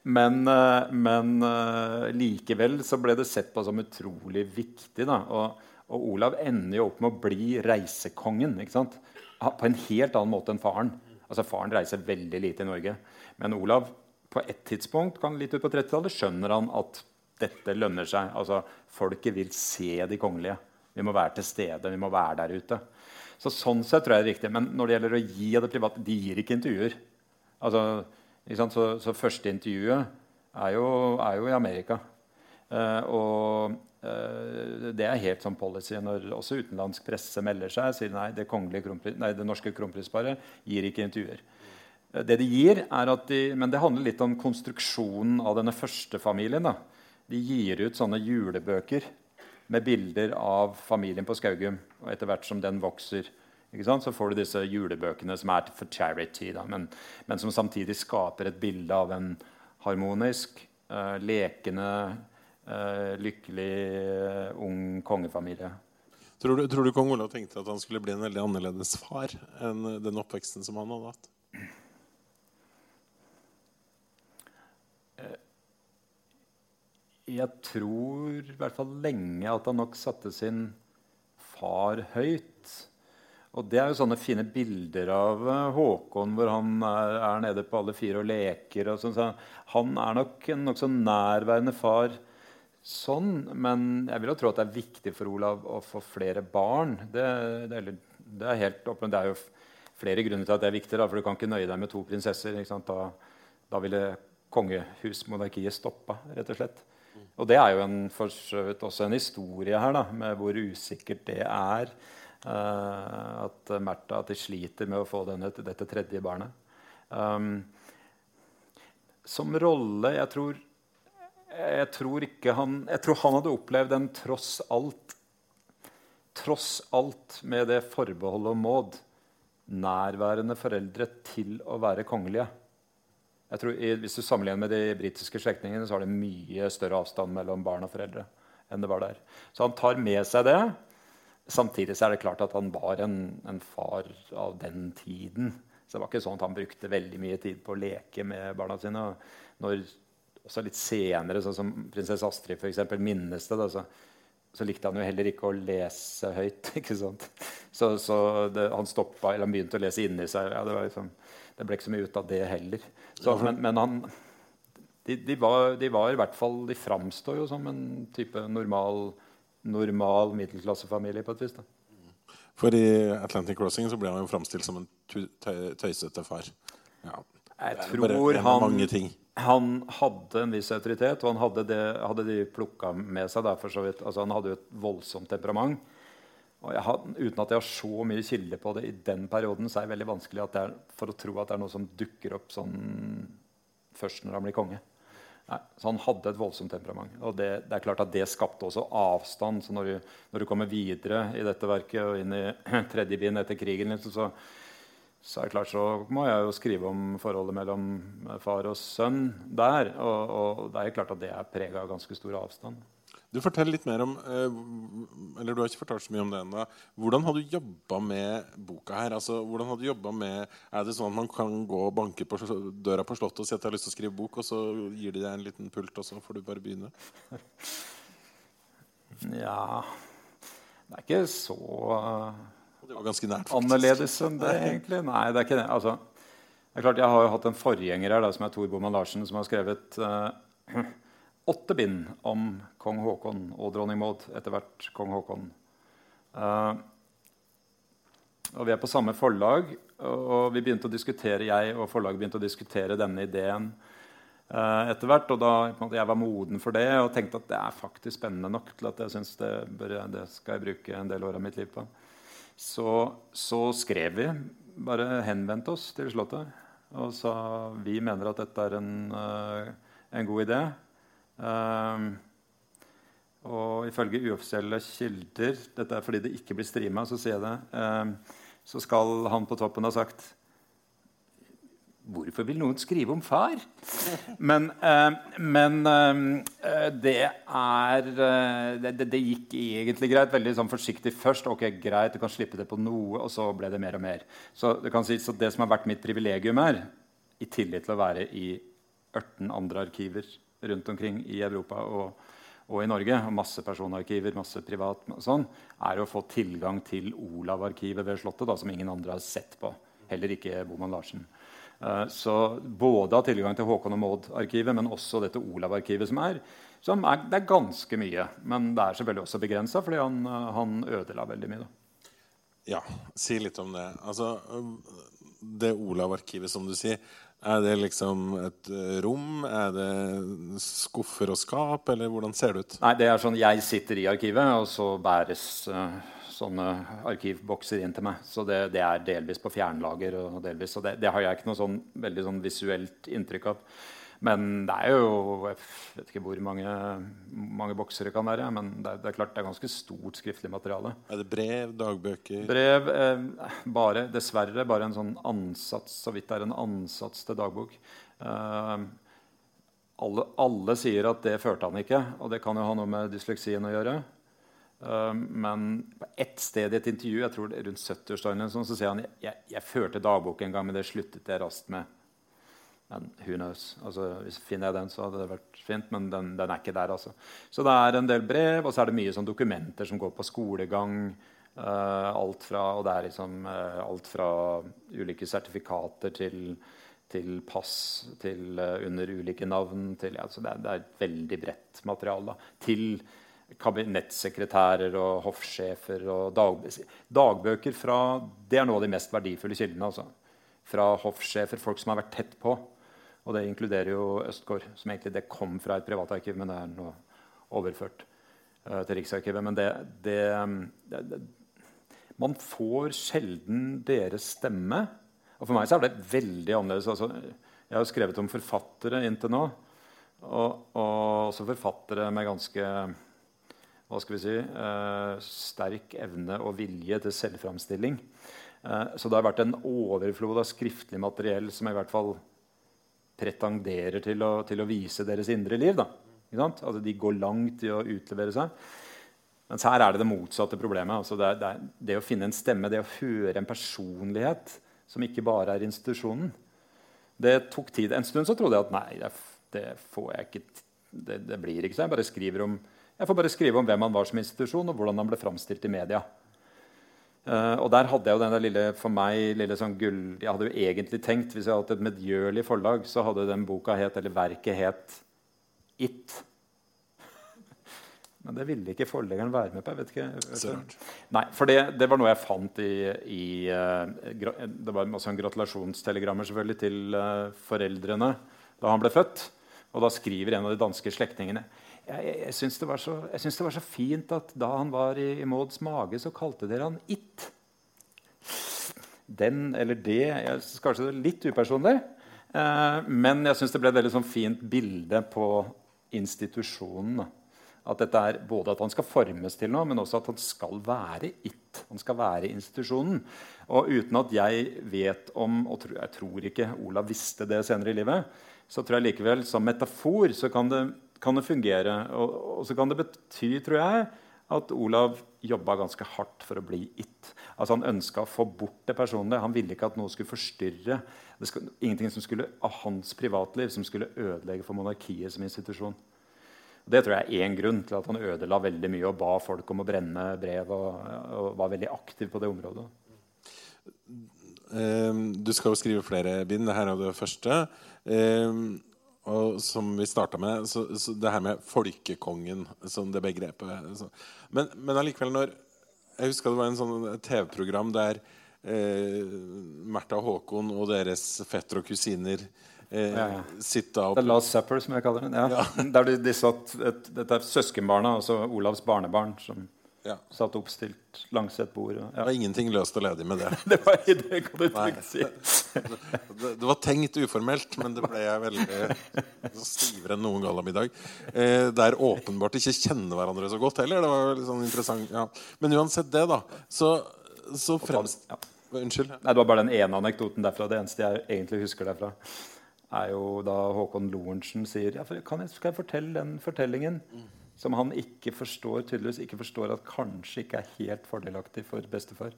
Men, eh, men, eh, likevel så ble det sett på som utrolig viktig. Da. Og, og Olav ender jo opp med å bli reisekongen. ikke sant? på en helt annen måte enn faren. Altså Faren reiser veldig lite i Norge. Men Olav på et tidspunkt litt ut på 30-tallet, skjønner han at dette lønner seg. Altså Folket vil se de kongelige. Vi må være til stede. vi må være der ute. Så Sånn sett tror jeg det er riktig. Men når det gjelder å gi av det private De gir ikke intervjuer. Altså, ikke så, så første intervjuet er jo, er jo i Amerika. Eh, og Eh, det er helt sånn policy når også utenlandsk presse melder seg. sier nei, det, nei, det norske kronprinsparet gir ikke intervjuer. Eh, det de gir er at de, Men det handler litt om konstruksjonen av denne første familien. Da. De gir ut sånne julebøker med bilder av familien på Skaugum. Og etter hvert som den vokser, så får du disse julebøkene som er for charity, da, men, men, som samtidig skaper et bilde av en harmonisk, uh, lekende uh, lykkelig uh, ung kongefamilie. Tror du, tror du, kong Olav tenkte at han skulle bli en veldig annerledes far enn den oppveksten som han hadde hatt? Jeg tror i hvert fall lenge at han nok satte sin far høyt. Og det er jo sånne fine bilder av Håkon hvor han er, er nede på alle fire og leker. Og sånn, så han er nok en nokså nærværende far sånn. Men jeg vil jo tro at det er viktig for Olav å få flere barn. Det, det, er, det er helt åpen. Det er jo flere grunner til at det er viktig. Da, for du kan ikke nøye deg med to prinsesser. Da, da, ville kongehusmonarkiet stoppa, rett og slett. Og det er jo en, for så vidt også en historie her, da, med hvor usikkert det er. Uh, at Märtha sliter med å få denne, dette tredje barnet. Um, som rolle Jeg tror, jeg tror ikke han Jeg tror han hadde opplevd den tross alt Tross alt med det forbeholdet og Maud nærværende foreldre til å være kongelige. Jeg tror, hvis du sammenligner med de britiske slektningene, så har det mye større avstand mellom barn og foreldre enn det var der. Så han tar med seg det. Samtidig er det klart at han var en, en far av den tiden. Så det var ikke sånn at han brukte veldig mye tid på å leke med barna sine. Når, også litt senere, sånn som prinsesse Astrid for eksempel, minnes det. Da, så, så, likte han jo heller ikke å lese høyt. ikke sant? Så, så det, han stoppa, eller han begynte å lese inni seg. Ja, det, var liksom, det, ble ikke så mye ut av det heller. Så, men, men han, de, de, var, de, var, i hvert fall De framstår jo som en type normal, normal middelklassefamilie på et vis. da. For i Atlantic Crossing så ble han jo framstilt som en tøysete far. Ja. Jeg tror han, han, hadde en viss autoritet, og han hadde, det, hadde de plukka med seg. Der, for så vidt. Altså, han hadde jo et voldsomt temperament. Har, uten at jeg har så mye kilde på det i den perioden, så er det veldig vanskelig er, for å tro at det er noe som dukker opp sånn først når han blir konge. Nei, så han hadde et voldsomt temperament. Og det, det, er klart at det skapte også avstand. Så når du, når du kommer videre i dette verket og inn i tredje bind etter krigen, liksom, så, så, er det klart så må jeg jo skrive om forholdet mellom far og sønn der. Og, og det er klart at det er prega av ganske stor avstand. Du forteller litt mer om eh, eller du har ikke fortalt så mye om det enda. Hvordan har du jobba med boka her? Altså, hvordan har du med, Er det sånn at man kan gå og banke på døra på Slottet og si at jeg har lyst til å skrive bok, og så gir de deg en liten pult, og så får du bare begynne? Ja Det er ikke så det var ganske nært, annerledes enn det, egentlig. Nei, det er ikke det. Altså, det er klart, Jeg har jo hatt en forgjenger her da, som er Tor Boman Larsen, som har skrevet uh, åtte bind om kong Haakon og dronning Maud, etter hvert kong Haakon. Uh, og vi er på samme forlag, og vi begynte å diskutere, jeg og forlaget begynte å diskutere denne ideen uh, etter hvert. Og da måte, jeg var moden for det og tenkte at det er faktisk spennende nok til at jeg syns det, det, skal jeg bruke en del år av mitt liv på. Så, så skrev vi, bare henvendte oss til Slottet og sa vi mener at dette er en, uh, en god idé. Um, og ifølge uoffisielle kilder Dette er fordi det ikke blir streama, så sier jeg det. Um, så skal han på toppen ha sagt Hvorfor vil noen skrive om far? Men, uh, men uh, det er uh, det, det, gikk egentlig greit. Veldig sånn forsiktig først. ok, greit, Du kan slippe det på noe, og så ble det mer og mer. Så det, kan si, så det som har vært mitt privilegium her, i tillit til å være i 18 andre arkiver rundt omkring i Europa og, og i Norge, og masse personarkiver, masse privat, sånn, er å få tilgang til Olav-arkivet ved Slottet, da, som ingen andre har sett på. Heller ikke Boman Larsen. Uh, så både ha tilgang til Håkon og Maud-arkivet, men også dette Olav-arkivet, som er, som er, Det er ganske mye, men det er selvfølgelig også begrensa, fordi han, uh, han, ødela veldig mye. Da. Ja, si litt om det. Altså, det Olav-arkivet, som du sier, er det liksom et eh, rom? Er det skuffer og skap? Eller hvordan ser det ut? Nei, det er sånn Jeg sitter i arkivet, og så bæres uh, sånne arkivbokser inn til meg. Så det, det er delvis på fjernlager. og delvis, så det, det, har jeg ikke noe sånn veldig sånn visuelt inntrykk av. Men det er jo Jeg vet ikke hvor mange, mange boksere kan være. Men det er, det er, klart det er ganske stort skriftlig materiale. Er det brev? Dagbøker? Brev, eh, bare, Dessverre bare en sånn ansats, så vidt det er en ansats til dagbok. Eh, alle, alle, sier at det førte han ikke, og det kan jo ha noe med dysleksien å gjøre. Eh, men på ett sted i et intervju jeg tror det er rundt 70-årsdagen så sier han jeg, jeg førte dagbok en gang, men det sluttet jeg raskt med. Men who knows? Altså, hvis Finner jeg den, så hadde det vært fint, men den, den, er ikke der. altså. Så det er en del brev, og så er det mye sånn dokumenter som går på skolegang. Uh, alt, fra, og det er liksom, uh, alt fra ulike sertifikater til, til pass, til uh, under ulike navn. Til, altså det, er, det, er, et veldig bredt materiale. Da. Til kabinettsekretærer og hoffsjefer og dag, dagbøker fra Det er noe av de mest verdifulle kildene. Altså. Fra hoffsjefer, folk som har vært tett på. Og det inkluderer jo Østgård, som egentlig det kom fra et privatarkiv, men det er nå overført uh, til Riksarkivet. Men det, det, det, Man får sjelden deres stemme. Og for meg så er det veldig annerledes. Altså, jeg har jo skrevet om forfattere inntil nå. Og, og også forfattere med ganske hva skal vi si, uh, sterk evne og vilje til selvframstilling. Uh, så det har vært en overflod av skriftlig materiell som i hvert fall pretenderer til å, til å vise deres indre liv. Da. Altså, de går langt i å utlevere seg. Mens her er det det motsatte problemet. Altså, det, er, det, er, det, å finne en stemme, det å høre en personlighet som ikke bare er institusjonen. Det tok tid. En stund så trodde jeg at nei, det, det får jeg ikke det, det, blir ikke så. Jeg bare om jeg får bare skrive om hvem han var som institusjon, og hvordan han ble framstilt i media. Uh, og der hadde jeg jo den der lille for meg, lille sånn gull... Jeg hadde jo egentlig tenkt, Hvis jeg hadde hatt et medgjørlig forlag, så hadde den boka het, eller verket het It. Men det ville ikke forleggeren være med på. jeg vet ikke. Nei, for det, det, var noe jeg fant i, i uh, Det var også en gratulasjonstelegrammer selvfølgelig til uh, foreldrene da han ble født. Og da skriver en av de danske slektningene jeg, jeg, jeg syns det, det, var så fint at da han var i, i Mauds mage, så kalte dere han It. Den eller det jeg, Kanskje det er litt upersonlig. Eh, men jeg syns det ble et veldig sånn fint bilde på institusjonen. At dette er både at han skal formes til noe, men også at han skal være it. Han skal være institusjonen. Og uten at jeg vet om Og jeg tror ikke Olav visste det senere i livet, så tror jeg likevel som metafor så kan det kan det fungere. Og, og, så kan det bety, tror jeg, at Olav jobba ganske hardt for å bli it. Altså Han ønska å få bort det personlige. Han ville ikke at noe skulle forstyrre. Skulle, ingenting som skulle, av hans privatliv som skulle ødelegge for monarkiet som institusjon. Det tror jeg er én grunn til at han ødela veldig mye og ba folk om å brenne brev. Og, og var veldig aktiv på det området. Um, du skal jo skrive flere bind. Dette er det første. Og som vi starta med, så, så, det her med folkekongen som det begrepet så. Men, men allikevel, når Jeg husker det var en sånn TV-program der eh, Märtha Håkon og deres fetter og kusiner eh, ja, ja. sitta opp The Last Supper, som jeg kaller den. Ja. ja. Der de, de satt, et, Dette er søskenbarna, altså Olavs barnebarn, som ja. Satt oppstilt langs et bord. Ja. Det var ingenting løst og ledig med det. det var det, kan du trygt si. det, det, var tenkt uformelt, men det ble jeg veldig stivere enn noen gallamiddag. Eh, der åpenbart ikke kjenner hverandre så godt heller. Det var litt sånn interessant ja. Men uansett det, da, så, så fremst... Ja. Unnskyld? Nei, Det var bare den ene anekdoten derfra. Det eneste jeg egentlig husker derfra, er jo da Håkon Lorentzen sier ja, kan jeg, Skal jeg fortelle den fortellingen? Mm som han ikke forstår tydeligvis ikke forstår at kanskje ikke er helt fordelaktig for bestefar.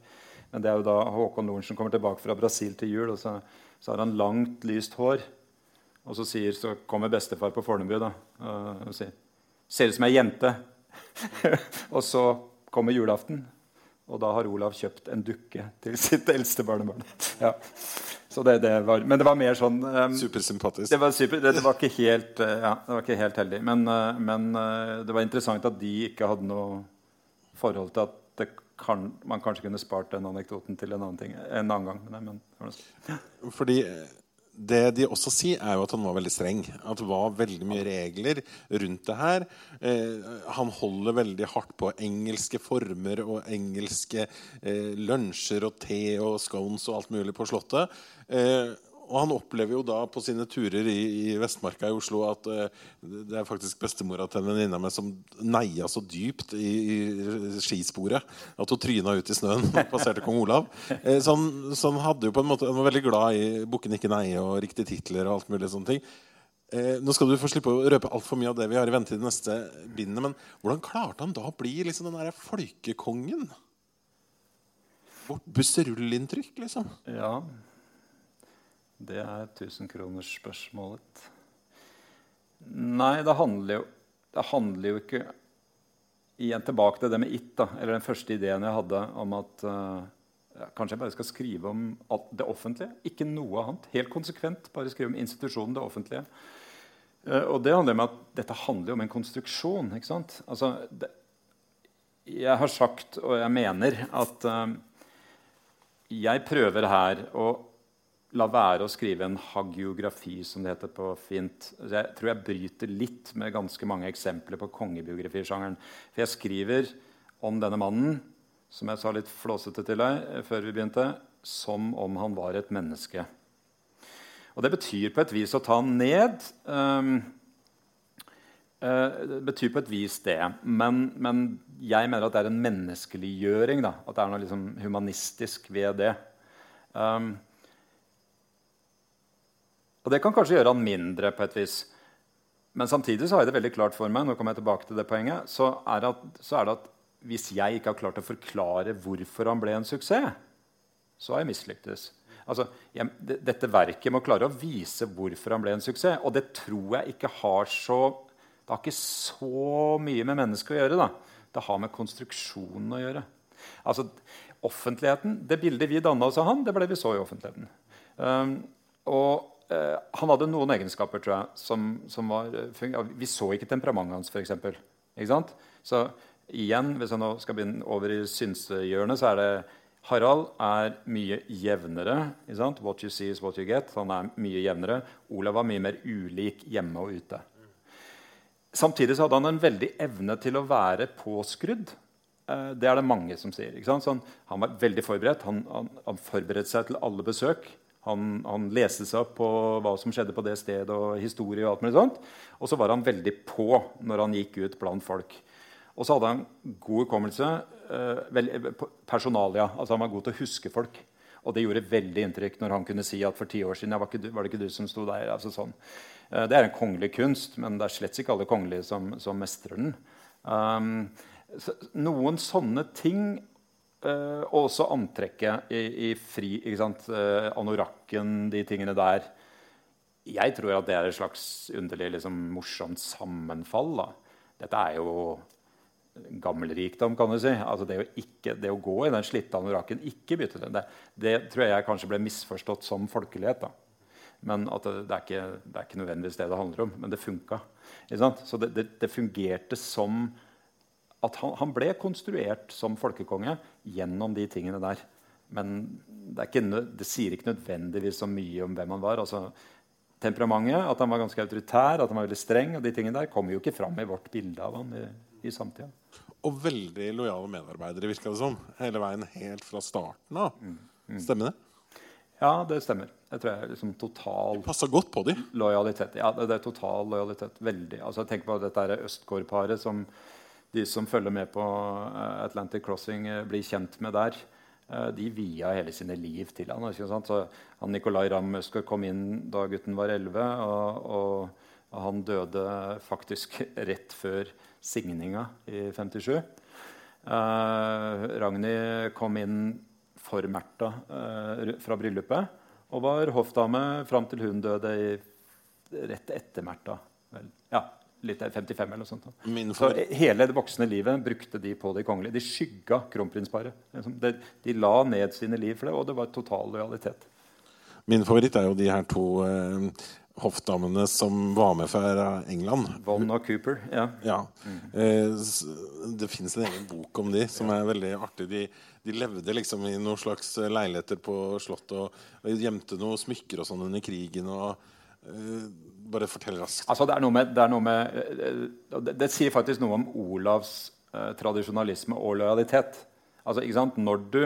Men det er jo da Håkon Lorentzen kommer tilbake fra Brasil til jul, og så, så har han langt, lyst hår. Og så, sier, så kommer bestefar på Fornebu da, og sier 'Ser ut som ei jente'. og så kommer julaften, og da har Olav kjøpt en dukke til sitt eldste barnebarn. ja. Det, det var, men det var mer sånn um, Supersympatisk. Det var, super, det, det, var ikke helt, uh, ja, det var ikke helt heldig. Men, uh, men uh, det var interessant at de ikke hadde noe forhold til at kan, man kanskje kunne spart den anekdoten til en annen, ting, en annen gang. Nei, men. Fordi det de også sier, er jo at han var veldig streng. At det var veldig mye regler rundt det her. Eh, han holder veldig hardt på engelske former og engelske eh, lunsjer og te og scones og alt mulig på Slottet. Eh, og han opplever jo da på sine turer i, i Vestmarka i Oslo at uh, det er faktisk bestemora til en venninne med som neia så dypt i, i skisporet at hun tryna ut i snøen og passerte kong Olav. Uh, så, han, så, han, hadde jo på en måte Han var veldig glad i 'Bukken ikke neie' og riktige titler og alt mulig sånne ting. Uh, nå skal du få slippe å røpe altfor mye av det vi har i vente i de neste bindene, men hvordan klarte han da å bli liksom den derre folkekongen? Vårt busserullinntrykk, liksom. Ja, det er tusenkronersspørsmålet. Nei, det handler, jo, det handler jo ikke Igjen tilbake til det med it. da, eller Den første ideen jeg hadde om at uh, Kanskje jeg bare skal skrive om det offentlige? Ikke noe annet. Helt konsekvent. Bare skrive om institusjonen det offentlige. Eh, og det handler om at dette handler om en konstruksjon. ikke sant? Altså, det, jeg har sagt, og jeg mener, at uh, jeg prøver her å la være å skrive en hagiografi, som det heter på fint. Jeg tror jeg bryter litt med ganske mange eksempler på kongebiografisjangeren. For jeg skriver om denne mannen, som jeg sa litt flåsete til deg eh, før vi begynte, som om han var et menneske. Og det betyr på et vis å ta han ned. Um, det betyr på et vis det. Men, men, jeg mener at det er en menneskeliggjøring. Da. At det er noe liksom humanistisk ved det. Um, og det kan kanskje gjøre han mindre på et vis. Men samtidig så har jeg det veldig klart for meg nå kommer jeg tilbake til det poenget, så er, det at, så er det at hvis jeg ikke har klart å forklare hvorfor han ble en suksess, så har jeg mislyktes. Altså, jeg, dette verket må klare å vise hvorfor han ble en suksess. Og det tror jeg ikke har så Det har ikke så mye med mennesket å gjøre. da. Det har med konstruksjonen å gjøre. Altså, offentligheten, Det bildet vi danna oss av han, det ble vi så i offentligheten. Um, og Uh, han hadde noen egenskaper tror jeg, som, som var uh, Vi så ikke temperamentet hans, f.eks. Ikke sant? Så igjen, hvis jeg nå skal begynne over i synsehjørnet, så er det Harald er mye jevnere. Ikke sant? What you see is what you get. Han er mye jevnere. Olav var mye mer ulik hjemme og ute. Samtidig hadde han en veldig evne til å være påskrudd. Uh, det er det mange som sier. Sånn, han var veldig forberedt. Han, han, han forberedte seg til alle besøk. Han, han, leste seg opp på hva som skjedde på det stedet, og historie. Og alt mulig sånt. Og så var han veldig på når han gikk ut blant folk. Og så hadde han god hukommelse. Eh, personalia. altså Han var god til å huske folk. Og det gjorde veldig inntrykk når han kunne si at for ti år siden var, du, var det ikke du som sto der. altså sånn. Eh, det er en kongelig kunst, men det er slett ikke alle kongelige som, som mestrer den. Um, så, noen sånne ting og også antrekket i, i fri. Uh, anorakken, de tingene der. Jeg tror at det er et slags underlig, liksom, morsomt sammenfall. Da. Dette er jo gammel rikdom, kan du si. Altså det, å ikke, det, å gå i den slitte anorakken, ikke bytte den, det, det, tror jeg kanskje ble misforstått som folkelighet. Da. Men det, det, er ikke, det, er ikke, nødvendigvis det det handler om. Men det funka. Så det, fungerte som at han, han, ble konstruert som folkekonge gjennom de tingene der. Men det, ikke, det, sier ikke nødvendigvis så mye om hvem han var. Altså, temperamentet, at han var ganske autoritær, at han var veldig streng, og de tingene der kommer jo ikke fram i vårt bilde av han i, i samtida. Og veldig lojale medarbeidere, virka det som. Hele veien helt fra starten av. Mm. Mm. Stemmer det? Ja, det stemmer. Jeg tror jeg liksom total Passa godt på dem. Lojalitet. Ja, det, det, er total lojalitet. Veldig. Altså, tenk på dette Østgård-paret som de som følger med på eh, Atlantic Crossing, eh, blir kjent med der. Eh, de via hele sine liv til han. Så han Nicolay Ramm Østgaard kom inn da gutten var 11. Og, og, han døde faktisk rett før signinga i 57. Uh, Ragnhild kom inn for Märtha uh, fra bryllupet og var hoffdame fram til hun døde i, rett etter Märtha. Litt 55 eller noe sånt. Så hele det voksne livet brukte de på de kongelige. De skygga kronprinsparet. Liksom. De, de, la ned sine liv for det, og det var total lojalitet. Min favoritt er jo de her to eh, hoffdamene som var med fra England. Von og Cooper. Ja. ja. Mm. Eh, det fins en egen bok om de som er veldig artig. De, de levde liksom i noen slags leiligheter på Slottet og, og gjemte noen smykker og sånn under krigen. og eh, bare fortell raskt. Altså, det, er noe med, det, noe med, eh, det, det sier faktisk noe om Olavs eh, tradisjonalisme og lojalitet. Altså, Når du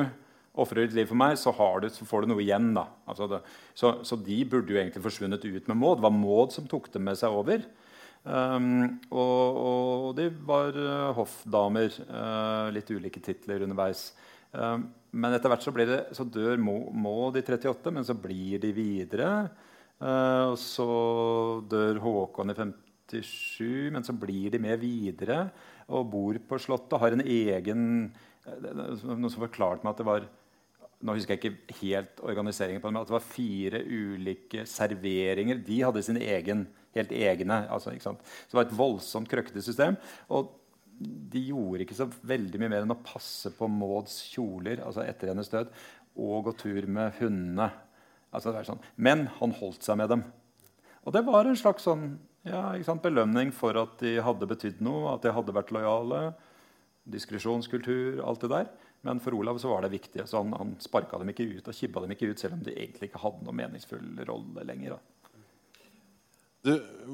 ofrer ditt liv for meg, så, du, så, får du noe igjen. da. Altså så, så, de burde jo egentlig forsvunnet ut med Maud. Det var Maud som tok dem med seg over. Um, og, og, de var uh, hoffdamer. Uh, litt ulike titler underveis. Um, men etter hvert så, det, så dør Maud i 38, men så blir de videre. Uh, og så dør Håkon i 57, men så blir de med videre og bor på Slottet. Har en egen uh, Noen som forklarte meg at det var nå husker jeg ikke helt organiseringen på det, men at det var fire ulike serveringer. De hadde sin egen, helt egne. Altså, så det var et voldsomt krøkkete system. Og de gjorde ikke så veldig mye mer enn å passe på Mauds kjoler altså etter hennes død, og gå tur med hundene. Altså, sånn. Men han holdt seg med dem. Og det var en slags sånn, ja, sant, belønning for at de hadde betydd noe, at de hadde vært lojale. Diskresjonskultur, alt det der. Men for Olav så var det viktig. så Han, han sparka dem ikke ut og kibba dem ikke ut, selv om de egentlig ikke hadde noen meningsfull rolle lenger. da. Du,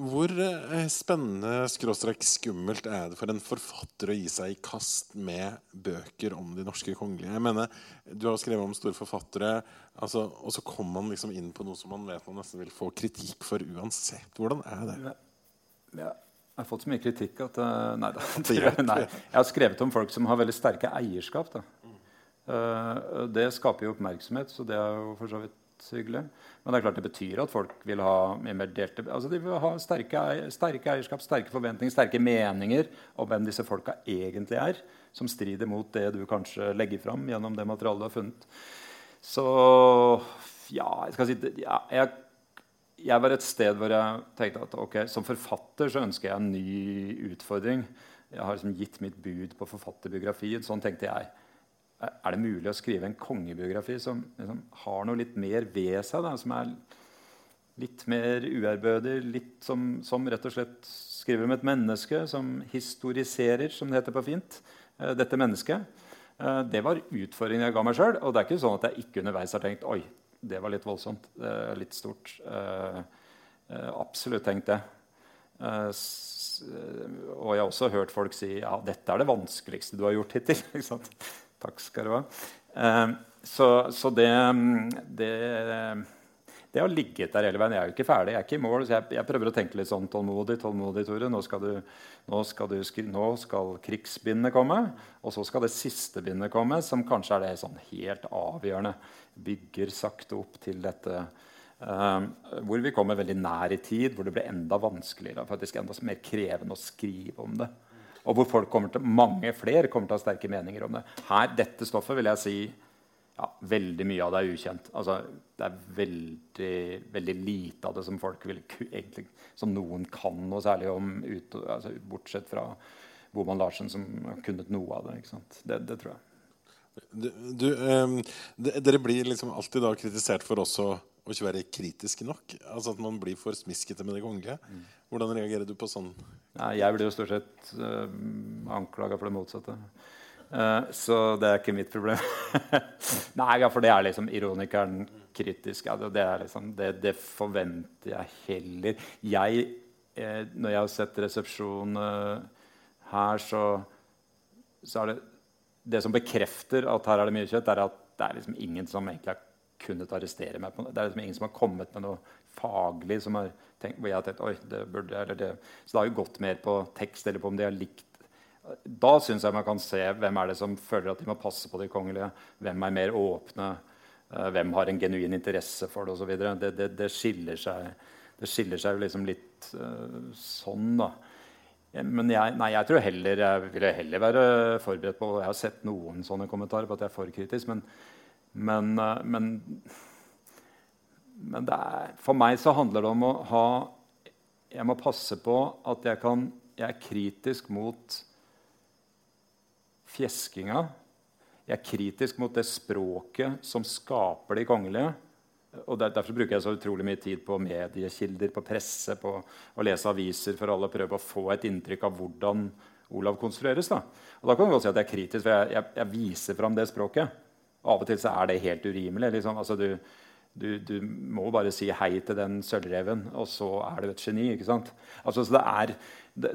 hvor eh, spennende skråstrek skummelt er det for en forfatter å gi seg i kast med bøker om de norske kongelige? Jeg mener, Du har skrevet om store forfattere, altså, og så kommer man liksom inn på noe som man vet man nesten vil få kritikk for uansett. Hvordan er det? Ja. Jeg har fått så mye kritikk at uh, nei, da, nei, Jeg har skrevet om folk som har veldig sterke eierskap. Da. Uh, det skaper jo oppmerksomhet, så det er jo for så vidt hyggelig. Men det er klart det betyr at folk vil ha mer delte altså De vil ha sterke, sterke eierskap, sterke forventninger, sterke meninger om hvem disse folka egentlig er, som strider mot det du kanskje legger fram gjennom det materialet du har funnet. Så ja, jeg skal si ja, jeg, jeg, var et sted hvor jeg tenkte at ok, som forfatter så ønsker jeg en ny utfordring. Jeg har liksom gitt mitt bud på forfatterbiografien. Sånn tenkte jeg. Er det mulig å skrive en kongebiografi som liksom, har noe litt mer ved seg? Da, som er litt mer uærbødig, litt som, som, rett og slett skriver om et menneske som historiserer, som det heter på fint, uh, dette mennesket? Uh, det var utfordringen jeg ga meg sjøl. Og det er ikke sånn at jeg ikke underveis har tenkt oi, det var litt voldsomt. Uh, litt stort. absolutt tenkt det. og jeg har også hørt folk si ja, dette er det vanskeligste du har gjort hittil. Takk skal du ha. Eh, så, så det, det, det, har ligget der hele veien. Jeg er jo ikke ferdig. jeg er ikke i mål, så jeg, jeg prøver å tenke litt sånn tålmodig. tålmodig, Tore. Nå skal, du, nå skal, du nå skal krigsbindet komme, og så skal det siste bindet komme, som kanskje er det sånn helt avgjørende. Bygger sakte opp til dette. Uh, hvor vi kommer veldig nær i tid, hvor det blir enda vanskeligere faktisk enda mer krevende å skrive om det. Og hvor folk kommer til, mange flere kommer til å ha sterke meninger om det. Her, Dette stoffet vil jeg si ja, veldig mye av det er ukjent. Altså, det er veldig, veldig lite av det som folk vil, egentlig, som noen kan noe særlig om, ut, altså, bortsett fra Boman Larsen, som har kunnet noe av det. Det, det, tror jeg. Du, du um, dere blir liksom alltid da kritisert for også å ikke være kritiske nok? Altså At man blir for smiskete med det kongelige? Hvordan reagerer du på sånn? Ja, jeg blir jo stort sett uh, anklaga for det motsatte. Uh, så det er ikke mitt problem. Nei, ja, for det er liksom ironikeren kritisk. Ja, det, liksom, det, det, forventer jeg heller. Jeg, eh, når jeg har sett resepsjon uh, her, så, så, er det Det som bekrefter at her er det mye kjøtt, er at det er liksom ingen som egentlig har kunnet arrestere meg på noe. Det er liksom ingen som har kommet med noe faglig som har tenkt, hvor jeg har tenkt oi, det burde, eller det. Så det har jo gått mer på tekst eller på om de har likt Da syns jeg man kan se hvem er det som føler at de må passe på de kongelige. Hvem er mer åpne? Uh, hvem har en genuin interesse for det osv. Det, det, det, skiller seg det skiller seg liksom litt uh, sånn, da. Men jeg, nei, jeg tror heller jeg ville heller være forberedt på Jeg har sett noen sånne kommentarer på at jeg er for kritisk. men men, eh, men, men er, for meg så handler det om å ha Jeg må passe på at jeg, kan, jeg er kritisk mot fjeskinga. Jeg er kritisk mot det språket som skaper de kongelige. Og Derfor bruker jeg så utrolig mye tid på mediekilder, på presse, på å lese aviser for alle å prøve å få et inntrykk av hvordan Olav konstrueres. Da. Og da kan du godt si at jeg er kritisk, for jeg, jeg, jeg viser fram det språket. Av og til så er det helt urimelig. Liksom. Altså, du, du, du, må bare si hei til den sølvreven, og så er du et geni. ikke sant? Altså, så det er, det,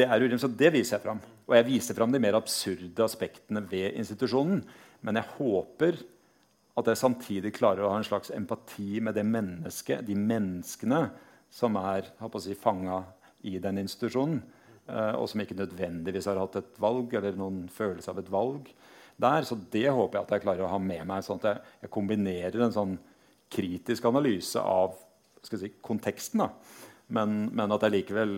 det er urimelig, så det viser jeg fram. Og jeg viser fram de mer absurde aspektene ved institusjonen. Men jeg håper at jeg samtidig klarer å ha en slags empati med det mennesket, de menneskene som er si, fanga i den institusjonen, eh, og som ikke nødvendigvis har hatt et valg eller noen følelse av et valg der. Så det håper jeg at jeg klarer å ha med meg. sånn at jeg, jeg kombinerer en sånn kritisk analyse av si, konteksten. da. Men, men, at jeg likevel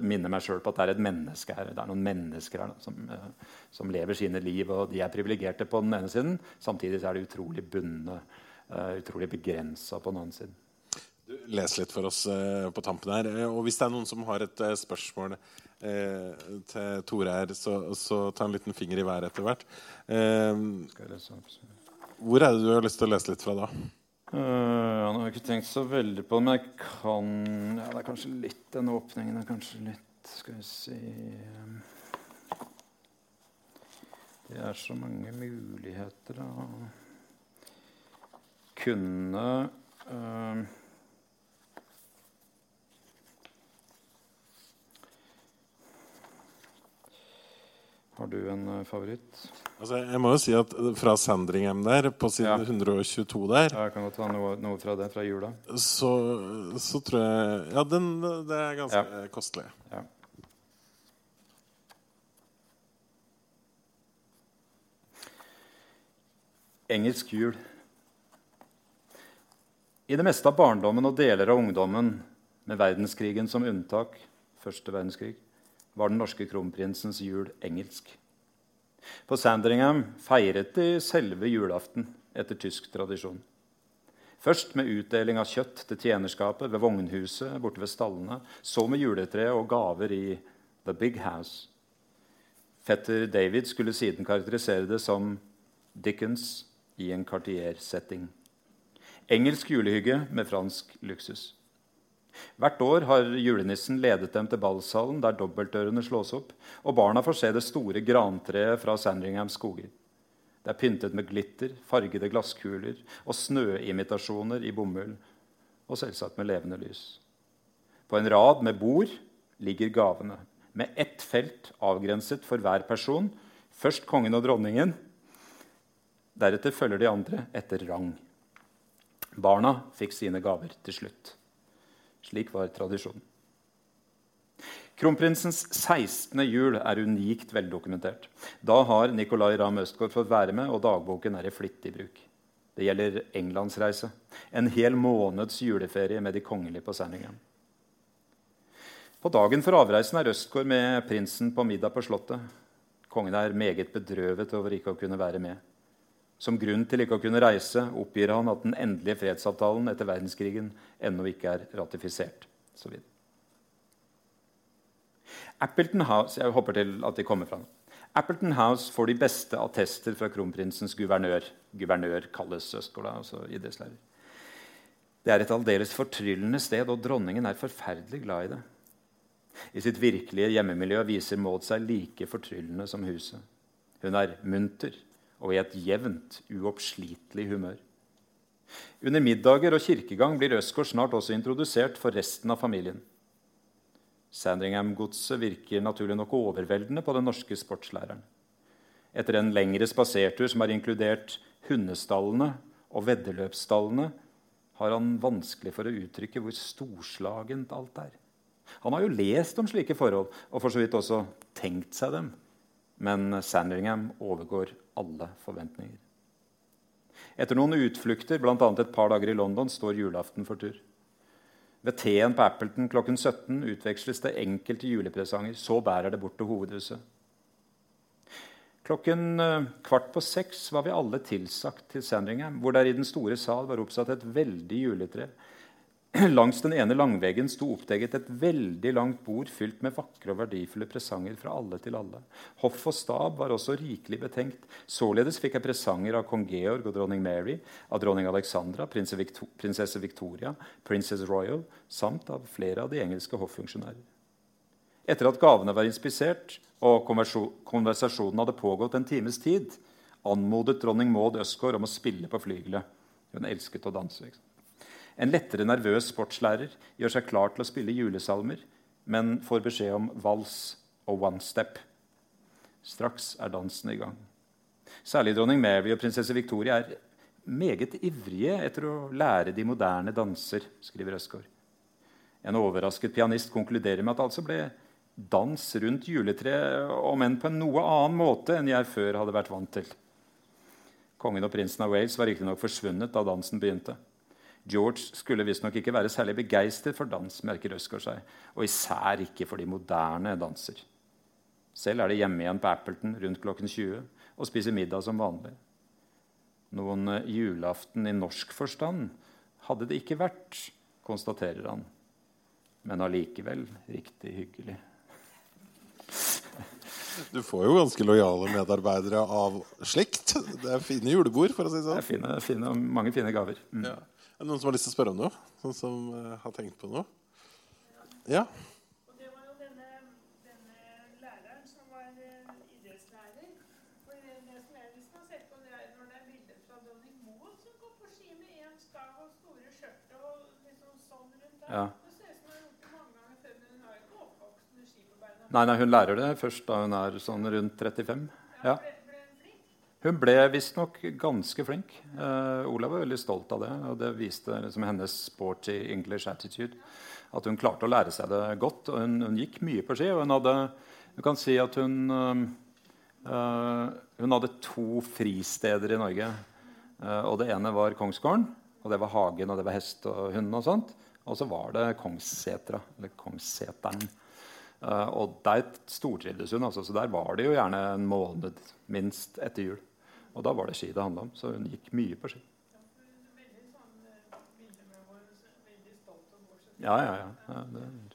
minner meg sjøl på at det er et menneske her. Det er noen mennesker her da, som, uh, som, lever sine liv, og de er privilegerte på den ene siden. Samtidig er de utrolig bundne, uh, utrolig begrensa på den andre siden. Les litt for oss eh, på tampen her. Eh, og hvis det er noen som har et eh, spørsmål eh, til Tore her, så, så ta en liten finger i været etter hvert. Eh, hvor er det du har lyst til å lese litt fra da? Uh, ja, nå har jeg ikke tenkt så veldig på det, men jeg kan ja, Det er kanskje litt den åpningen er kanskje litt Skal vi si Det er så mange muligheter, da. Kunne um, Har du en uh, favoritt? Altså, jeg må jo si at Fra Sandringham der, på side Ja. 122 der, Ja, jeg kan godt ta noe, noe fra det, fra jula. så, så tror jeg Ja, den, det er ganske kostelig. Ja. Engelsk jul. I det meste av barndommen og deler av ungdommen, med verdenskrigen som unntak, første verdenskrig, var den norske kronprinsens jul engelsk. På Sandringham feiret de selve julaften etter tysk tradisjon. Først med utdeling av kjøtt til tjenerskapet ved vognhuset borte ved stallene. Så med juletre og gaver i The Big House. Fetter David skulle siden karakterisere det som Dickens i en Cartier-setting. Engelsk julehygge med fransk luksus. Hvert år har julenissen ledet dem til ballsalen, der dobbeltdørene slås opp, og barna får se det store grantreet fra Sandringhams skoger. Det er pyntet med glitter, fargede glasskuler og snøimitasjoner i bomull, og selvsagt med levende lys. På en rad med bord ligger gavene, med ett felt avgrenset for hver person. Først kongen og dronningen. Deretter følger de andre etter rang. Barna fikk sine gaver til slutt. Slik var tradisjonen. Kronprinsens 16. jul er unikt veldokumentert. Da har Nicolai Ramm Østgaard fått være med, og dagboken er i flittig bruk. Det gjelder englandsreise. En hel måneds juleferie med de kongelige på Sandringham. På dagen for avreisen er Østgaard med prinsen på middag på Slottet. Kongen er meget bedrøvet over ikke å kunne være med. Som grunn til ikke å kunne reise oppgir han at den endelige fredsavtalen etter verdenskrigen ennå ikke er ratifisert. Så videre. Appleton House jeg håper til at de kommer fra. Appleton House får de beste attester fra kronprinsens guvernør. Guvernør kalles Østgaard, altså idrettslærer. Det er et aldeles fortryllende sted, og dronningen er forferdelig glad i det. I sitt virkelige hjemmemiljø viser Maud seg like fortryllende som huset. Hun er munter og i et jevnt, uoppslitelig humør. Under middager og kirkegang blir Østgaard snart også introdusert for resten av familien. Sandringham-godset virker naturlig nok overveldende på den norske sportslæreren. Etter en lengre spasertur som har inkludert hundestallene og veddeløpsstallene, har han vanskelig for å uttrykke hvor storslagent alt er. Han har jo lest om slike forhold og for så vidt også tenkt seg dem. Men Sandringham overgår alle forventninger. Etter noen utflukter, bl.a. et par dager i London, står julaften for tur. Ved teen på Appleton klokken 17 utveksles det enkelte julepresanger. Så bærer det bort til hovedhuset. Klokken eh, kvart på seks var vi alle tilsagt til Sandringham, hvor der i den store sal var oppsatt et veldig juletre. Langs den ene langveggen sto oppdegget et veldig langt bord fylt med vakre og verdifulle presanger fra alle til alle. Hoff og stab var også rikelig betenkt. Således fikk jeg presanger av kong Georg og dronning Mary, av dronning Alexandra, prinsesse Victoria, Princess Royal, samt av flere av de engelske hoffunksjonærer. Etter at gavene var inspisert og konversasjonen hadde pågått en times tid, anmodet dronning Maud Østgaard om å spille på flygelet. Hun elsket å danse. Ikke? En lettere nervøs sportslærer gjør seg klar til å spille julesalmer, men får beskjed om vals og one step. Straks er dansen i gang. Særlig dronning Mary og prinsesse Victoria er meget ivrige etter å lære de moderne danser, skriver Østgaard. En overrasket pianist konkluderer med at det altså ble dans rundt juletreet, om enn på en noe annen måte enn jeg før hadde vært vant til. Kongen og prinsen av Wales var riktignok forsvunnet da dansen begynte. George skulle visstnok ikke være særlig begeistret for dans, merker Østgaard seg, og især ikke for de moderne danser. Selv er det hjemme igjen på Appleton rundt klokken 20 og spiser middag som vanlig. Noen julaften i norsk forstand hadde det ikke vært, konstaterer han. Men allikevel riktig hyggelig. Du får jo ganske lojale medarbeidere av slikt. Det er fine julebord, for å si det sånn. Det er fine, fine, mange fine gaver. Mm. Ja. Er det noen som har lyst til å spørre om noe? Noen som eh, har tenkt på noe? Ja. Og det var jo denne, denne læreren som var eh, idrettslærer. For det, det som jeg liksom har sett på, det er når det er bilder fra dronning Maud som går på ski med én stav og store skjørt og liksom sånn rundt der. Ja. Det ser ut som hun har gjort det mange ganger før, men hun har jo ikke oppvokst med ski på beina. Nei, nei, hun lærer det først da hun er sånn rundt 35. Ja. Ble hun ble visstnok ganske flink. Uh, Olav var veldig stolt av det. Og det viste liksom hennes sporty English attitude. At hun klarte å lære seg det godt. Og hun, hun gikk mye på ski. Og hun hadde Du kan si at hun eh, eh, Hun hadde to fristeder i Norge. Uh, og det ene var Kongsgården. Og det var hagen, og det var hest og hund og sånt. Og så var det Kongssetra, eller Kongsseteren. Eh, og der stortrivdes hun. Altså, så der var det jo gjerne en måned minst etter jul. Og da var det ski det handla om. Så hun gikk mye på ski. Ja, eh, Ja, ja, ja. det,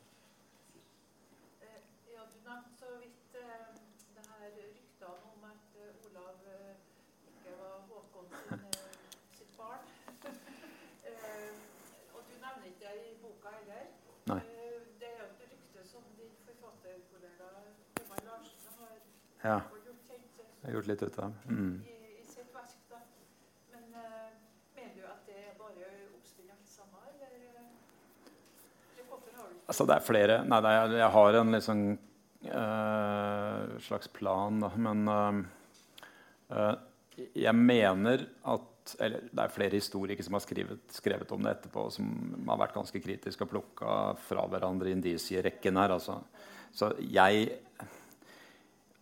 Ja. Jeg du gjort litt ut av det her Altså, det er flere Nei, er, jeg har en liksom, eh, slags plan, da. Men eh, jeg mener at Eller det er flere historikere som har skrevet, skrevet om det etterpå, som har vært ganske kritiske og plukka fra hverandre indisierekken her. Altså. Så jeg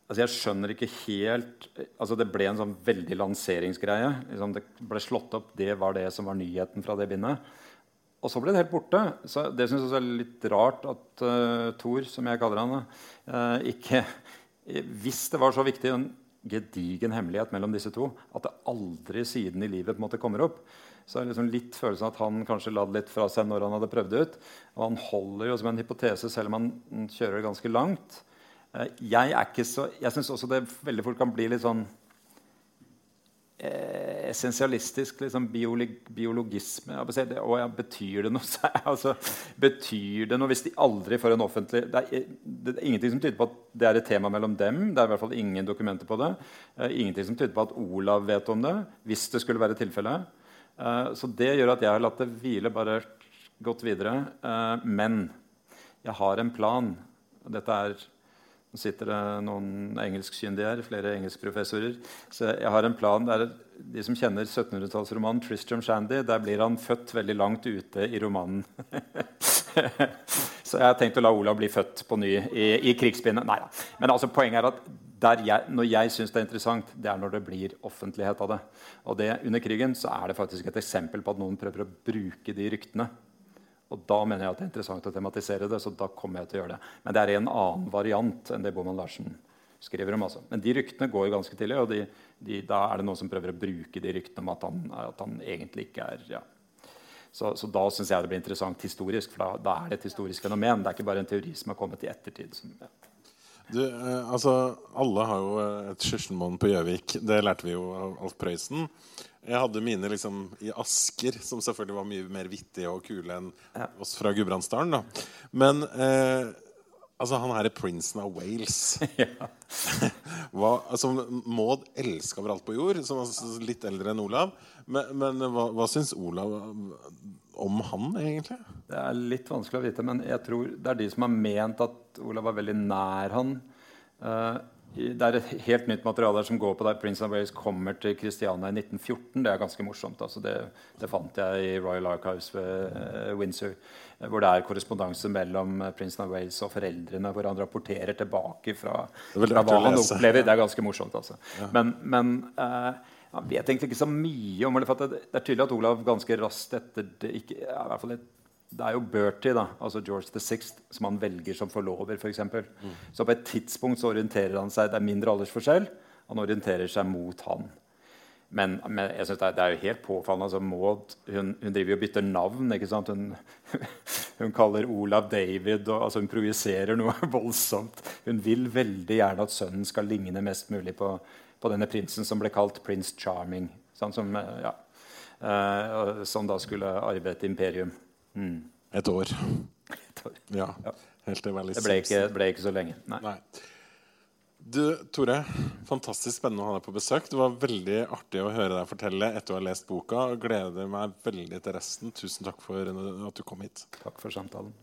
Altså jeg skjønner ikke helt altså Det ble en sånn veldig lanseringsgreie. Liksom det ble slått opp. Det var det som var nyheten fra det bindet. Og så ble det helt borte. Så det syns jeg er litt rart at uh, Thor, som jeg kaller han, uh, ikke Hvis det var så viktig en gedigen hemmelighet mellom disse to at det aldri siden i livet på en måte kommer opp, så er det liksom litt følelsen at han kanskje la det litt fra seg når han hadde prøvd det ut. Og han holder jo som en hypotese selv om han mm, kjører det ganske langt. Uh, Jeg er ikke så, jeg syns også det veldig fort kan bli litt sånn eh, essensialistisk liksom biolog, biologisme. Si det, å, ja, betyr det noe? Altså, betyr det noe hvis de aldri får en offentlig det er, det er ingenting som tyder på at det er et tema mellom dem. Det er i hvert fall ingen dokumenter på det. Eh, ingenting som tyder på at Olav vet om det, hvis det skulle være tilfellet. Eh, så det gjør at jeg har latt det hvile, bare gått videre. Eh, men jeg har en plan. Dette er nå sitter det noen engelskkyndige her, flere engelskprofessorer. Så jeg har en plan der De som kjenner 1700-tallsromanen Tristram Shandy, der blir han født veldig langt ute i romanen. Så jeg har tenkt å la Olav bli født på ny i, i krigsbindet. Nei da. Men altså, poenget er at jeg, når jeg syns det er interessant, det er når det blir offentlighet av det. Og det, under krigen så er det faktisk et eksempel på at noen prøver å bruke de ryktene. Og da mener jeg at det er interessant å tematisere det. så da kommer jeg til å gjøre det. Men det er en annen variant enn det Boman Larsen skriver om. Altså. Men de ryktene går jo ganske tidlig, og de, de, da er det noen som prøver å bruke de ryktene om at han, at han egentlig ikke er ja. Så, så da syns jeg det blir interessant historisk, for da, da, er det et historisk fenomen. Det er ikke bare en teori som har kommet i ettertid. Som, ja. Du, eh, altså, alle har jo eh, et Sysselmoen på Gjøvik. Det lærte vi jo av Alf Prøysen. Jeg hadde mine liksom i Asker, som selvfølgelig var mye mer vittige og kule enn Ja. oss fra Gudbrandsdalen. da. Men eh, altså, han her er prinsen av Wales. hva, altså, Maud elska overalt på jord, som var litt eldre enn Olav. Men, men hva, hva syns Olav om han, egentlig? Det er litt vanskelig å vite, men jeg tror det er de som har ment at Olav var veldig nær han. Eh, i- det er et helt nytt materiale som går på der Prince of Wales kommer til Christiania i 1914. Det er ganske morsomt. Altså det, det fant jeg i Royal Archives ved uh, Windsor. eh, Hvor det er korrespondanse mellom eh, Prince of Wales og foreldrene. Hvor han rapporterer tilbake fra, fra hva han opplever. Det er ganske morsomt. Altså. Men, men uh, han vet egentlig ikke så mye om det. For det, er tydelig at Olav ganske raskt etter det ikke, ja, i hvert fall et, Det er jo Bertie, da, altså George the Sixth, som han velger som forlover. For eksempel. Så på et tidspunkt så orienterer han seg Det er mindre aldersforskjell. Han orienterer seg mot han. Men, men jeg synes det, er, det er jo helt påfallende. Altså, Maud hun, hun driver og bytter navn. ikke sant? Hun, hun kaller Olav David. Og, altså Hun projiserer noe voldsomt. Hun vil veldig gjerne at sønnen skal ligne mest mulig på, på denne prinsen som ble kalt Prince Charming. sant? Som, eh, ja, uh, som da skulle arve et imperium. Mm. Et år. Et år. Ja. Ja. Helt til Valley Det ble ikke, ble ikke så lenge. Nei. Nei. Du, Tore, fantastisk spennende å ha deg på besøk. Det var veldig artig å høre deg fortelle etter å ha lest boka. og Gleder meg veldig til resten. Tusen takk for at du kom hit. Takk for samtalen.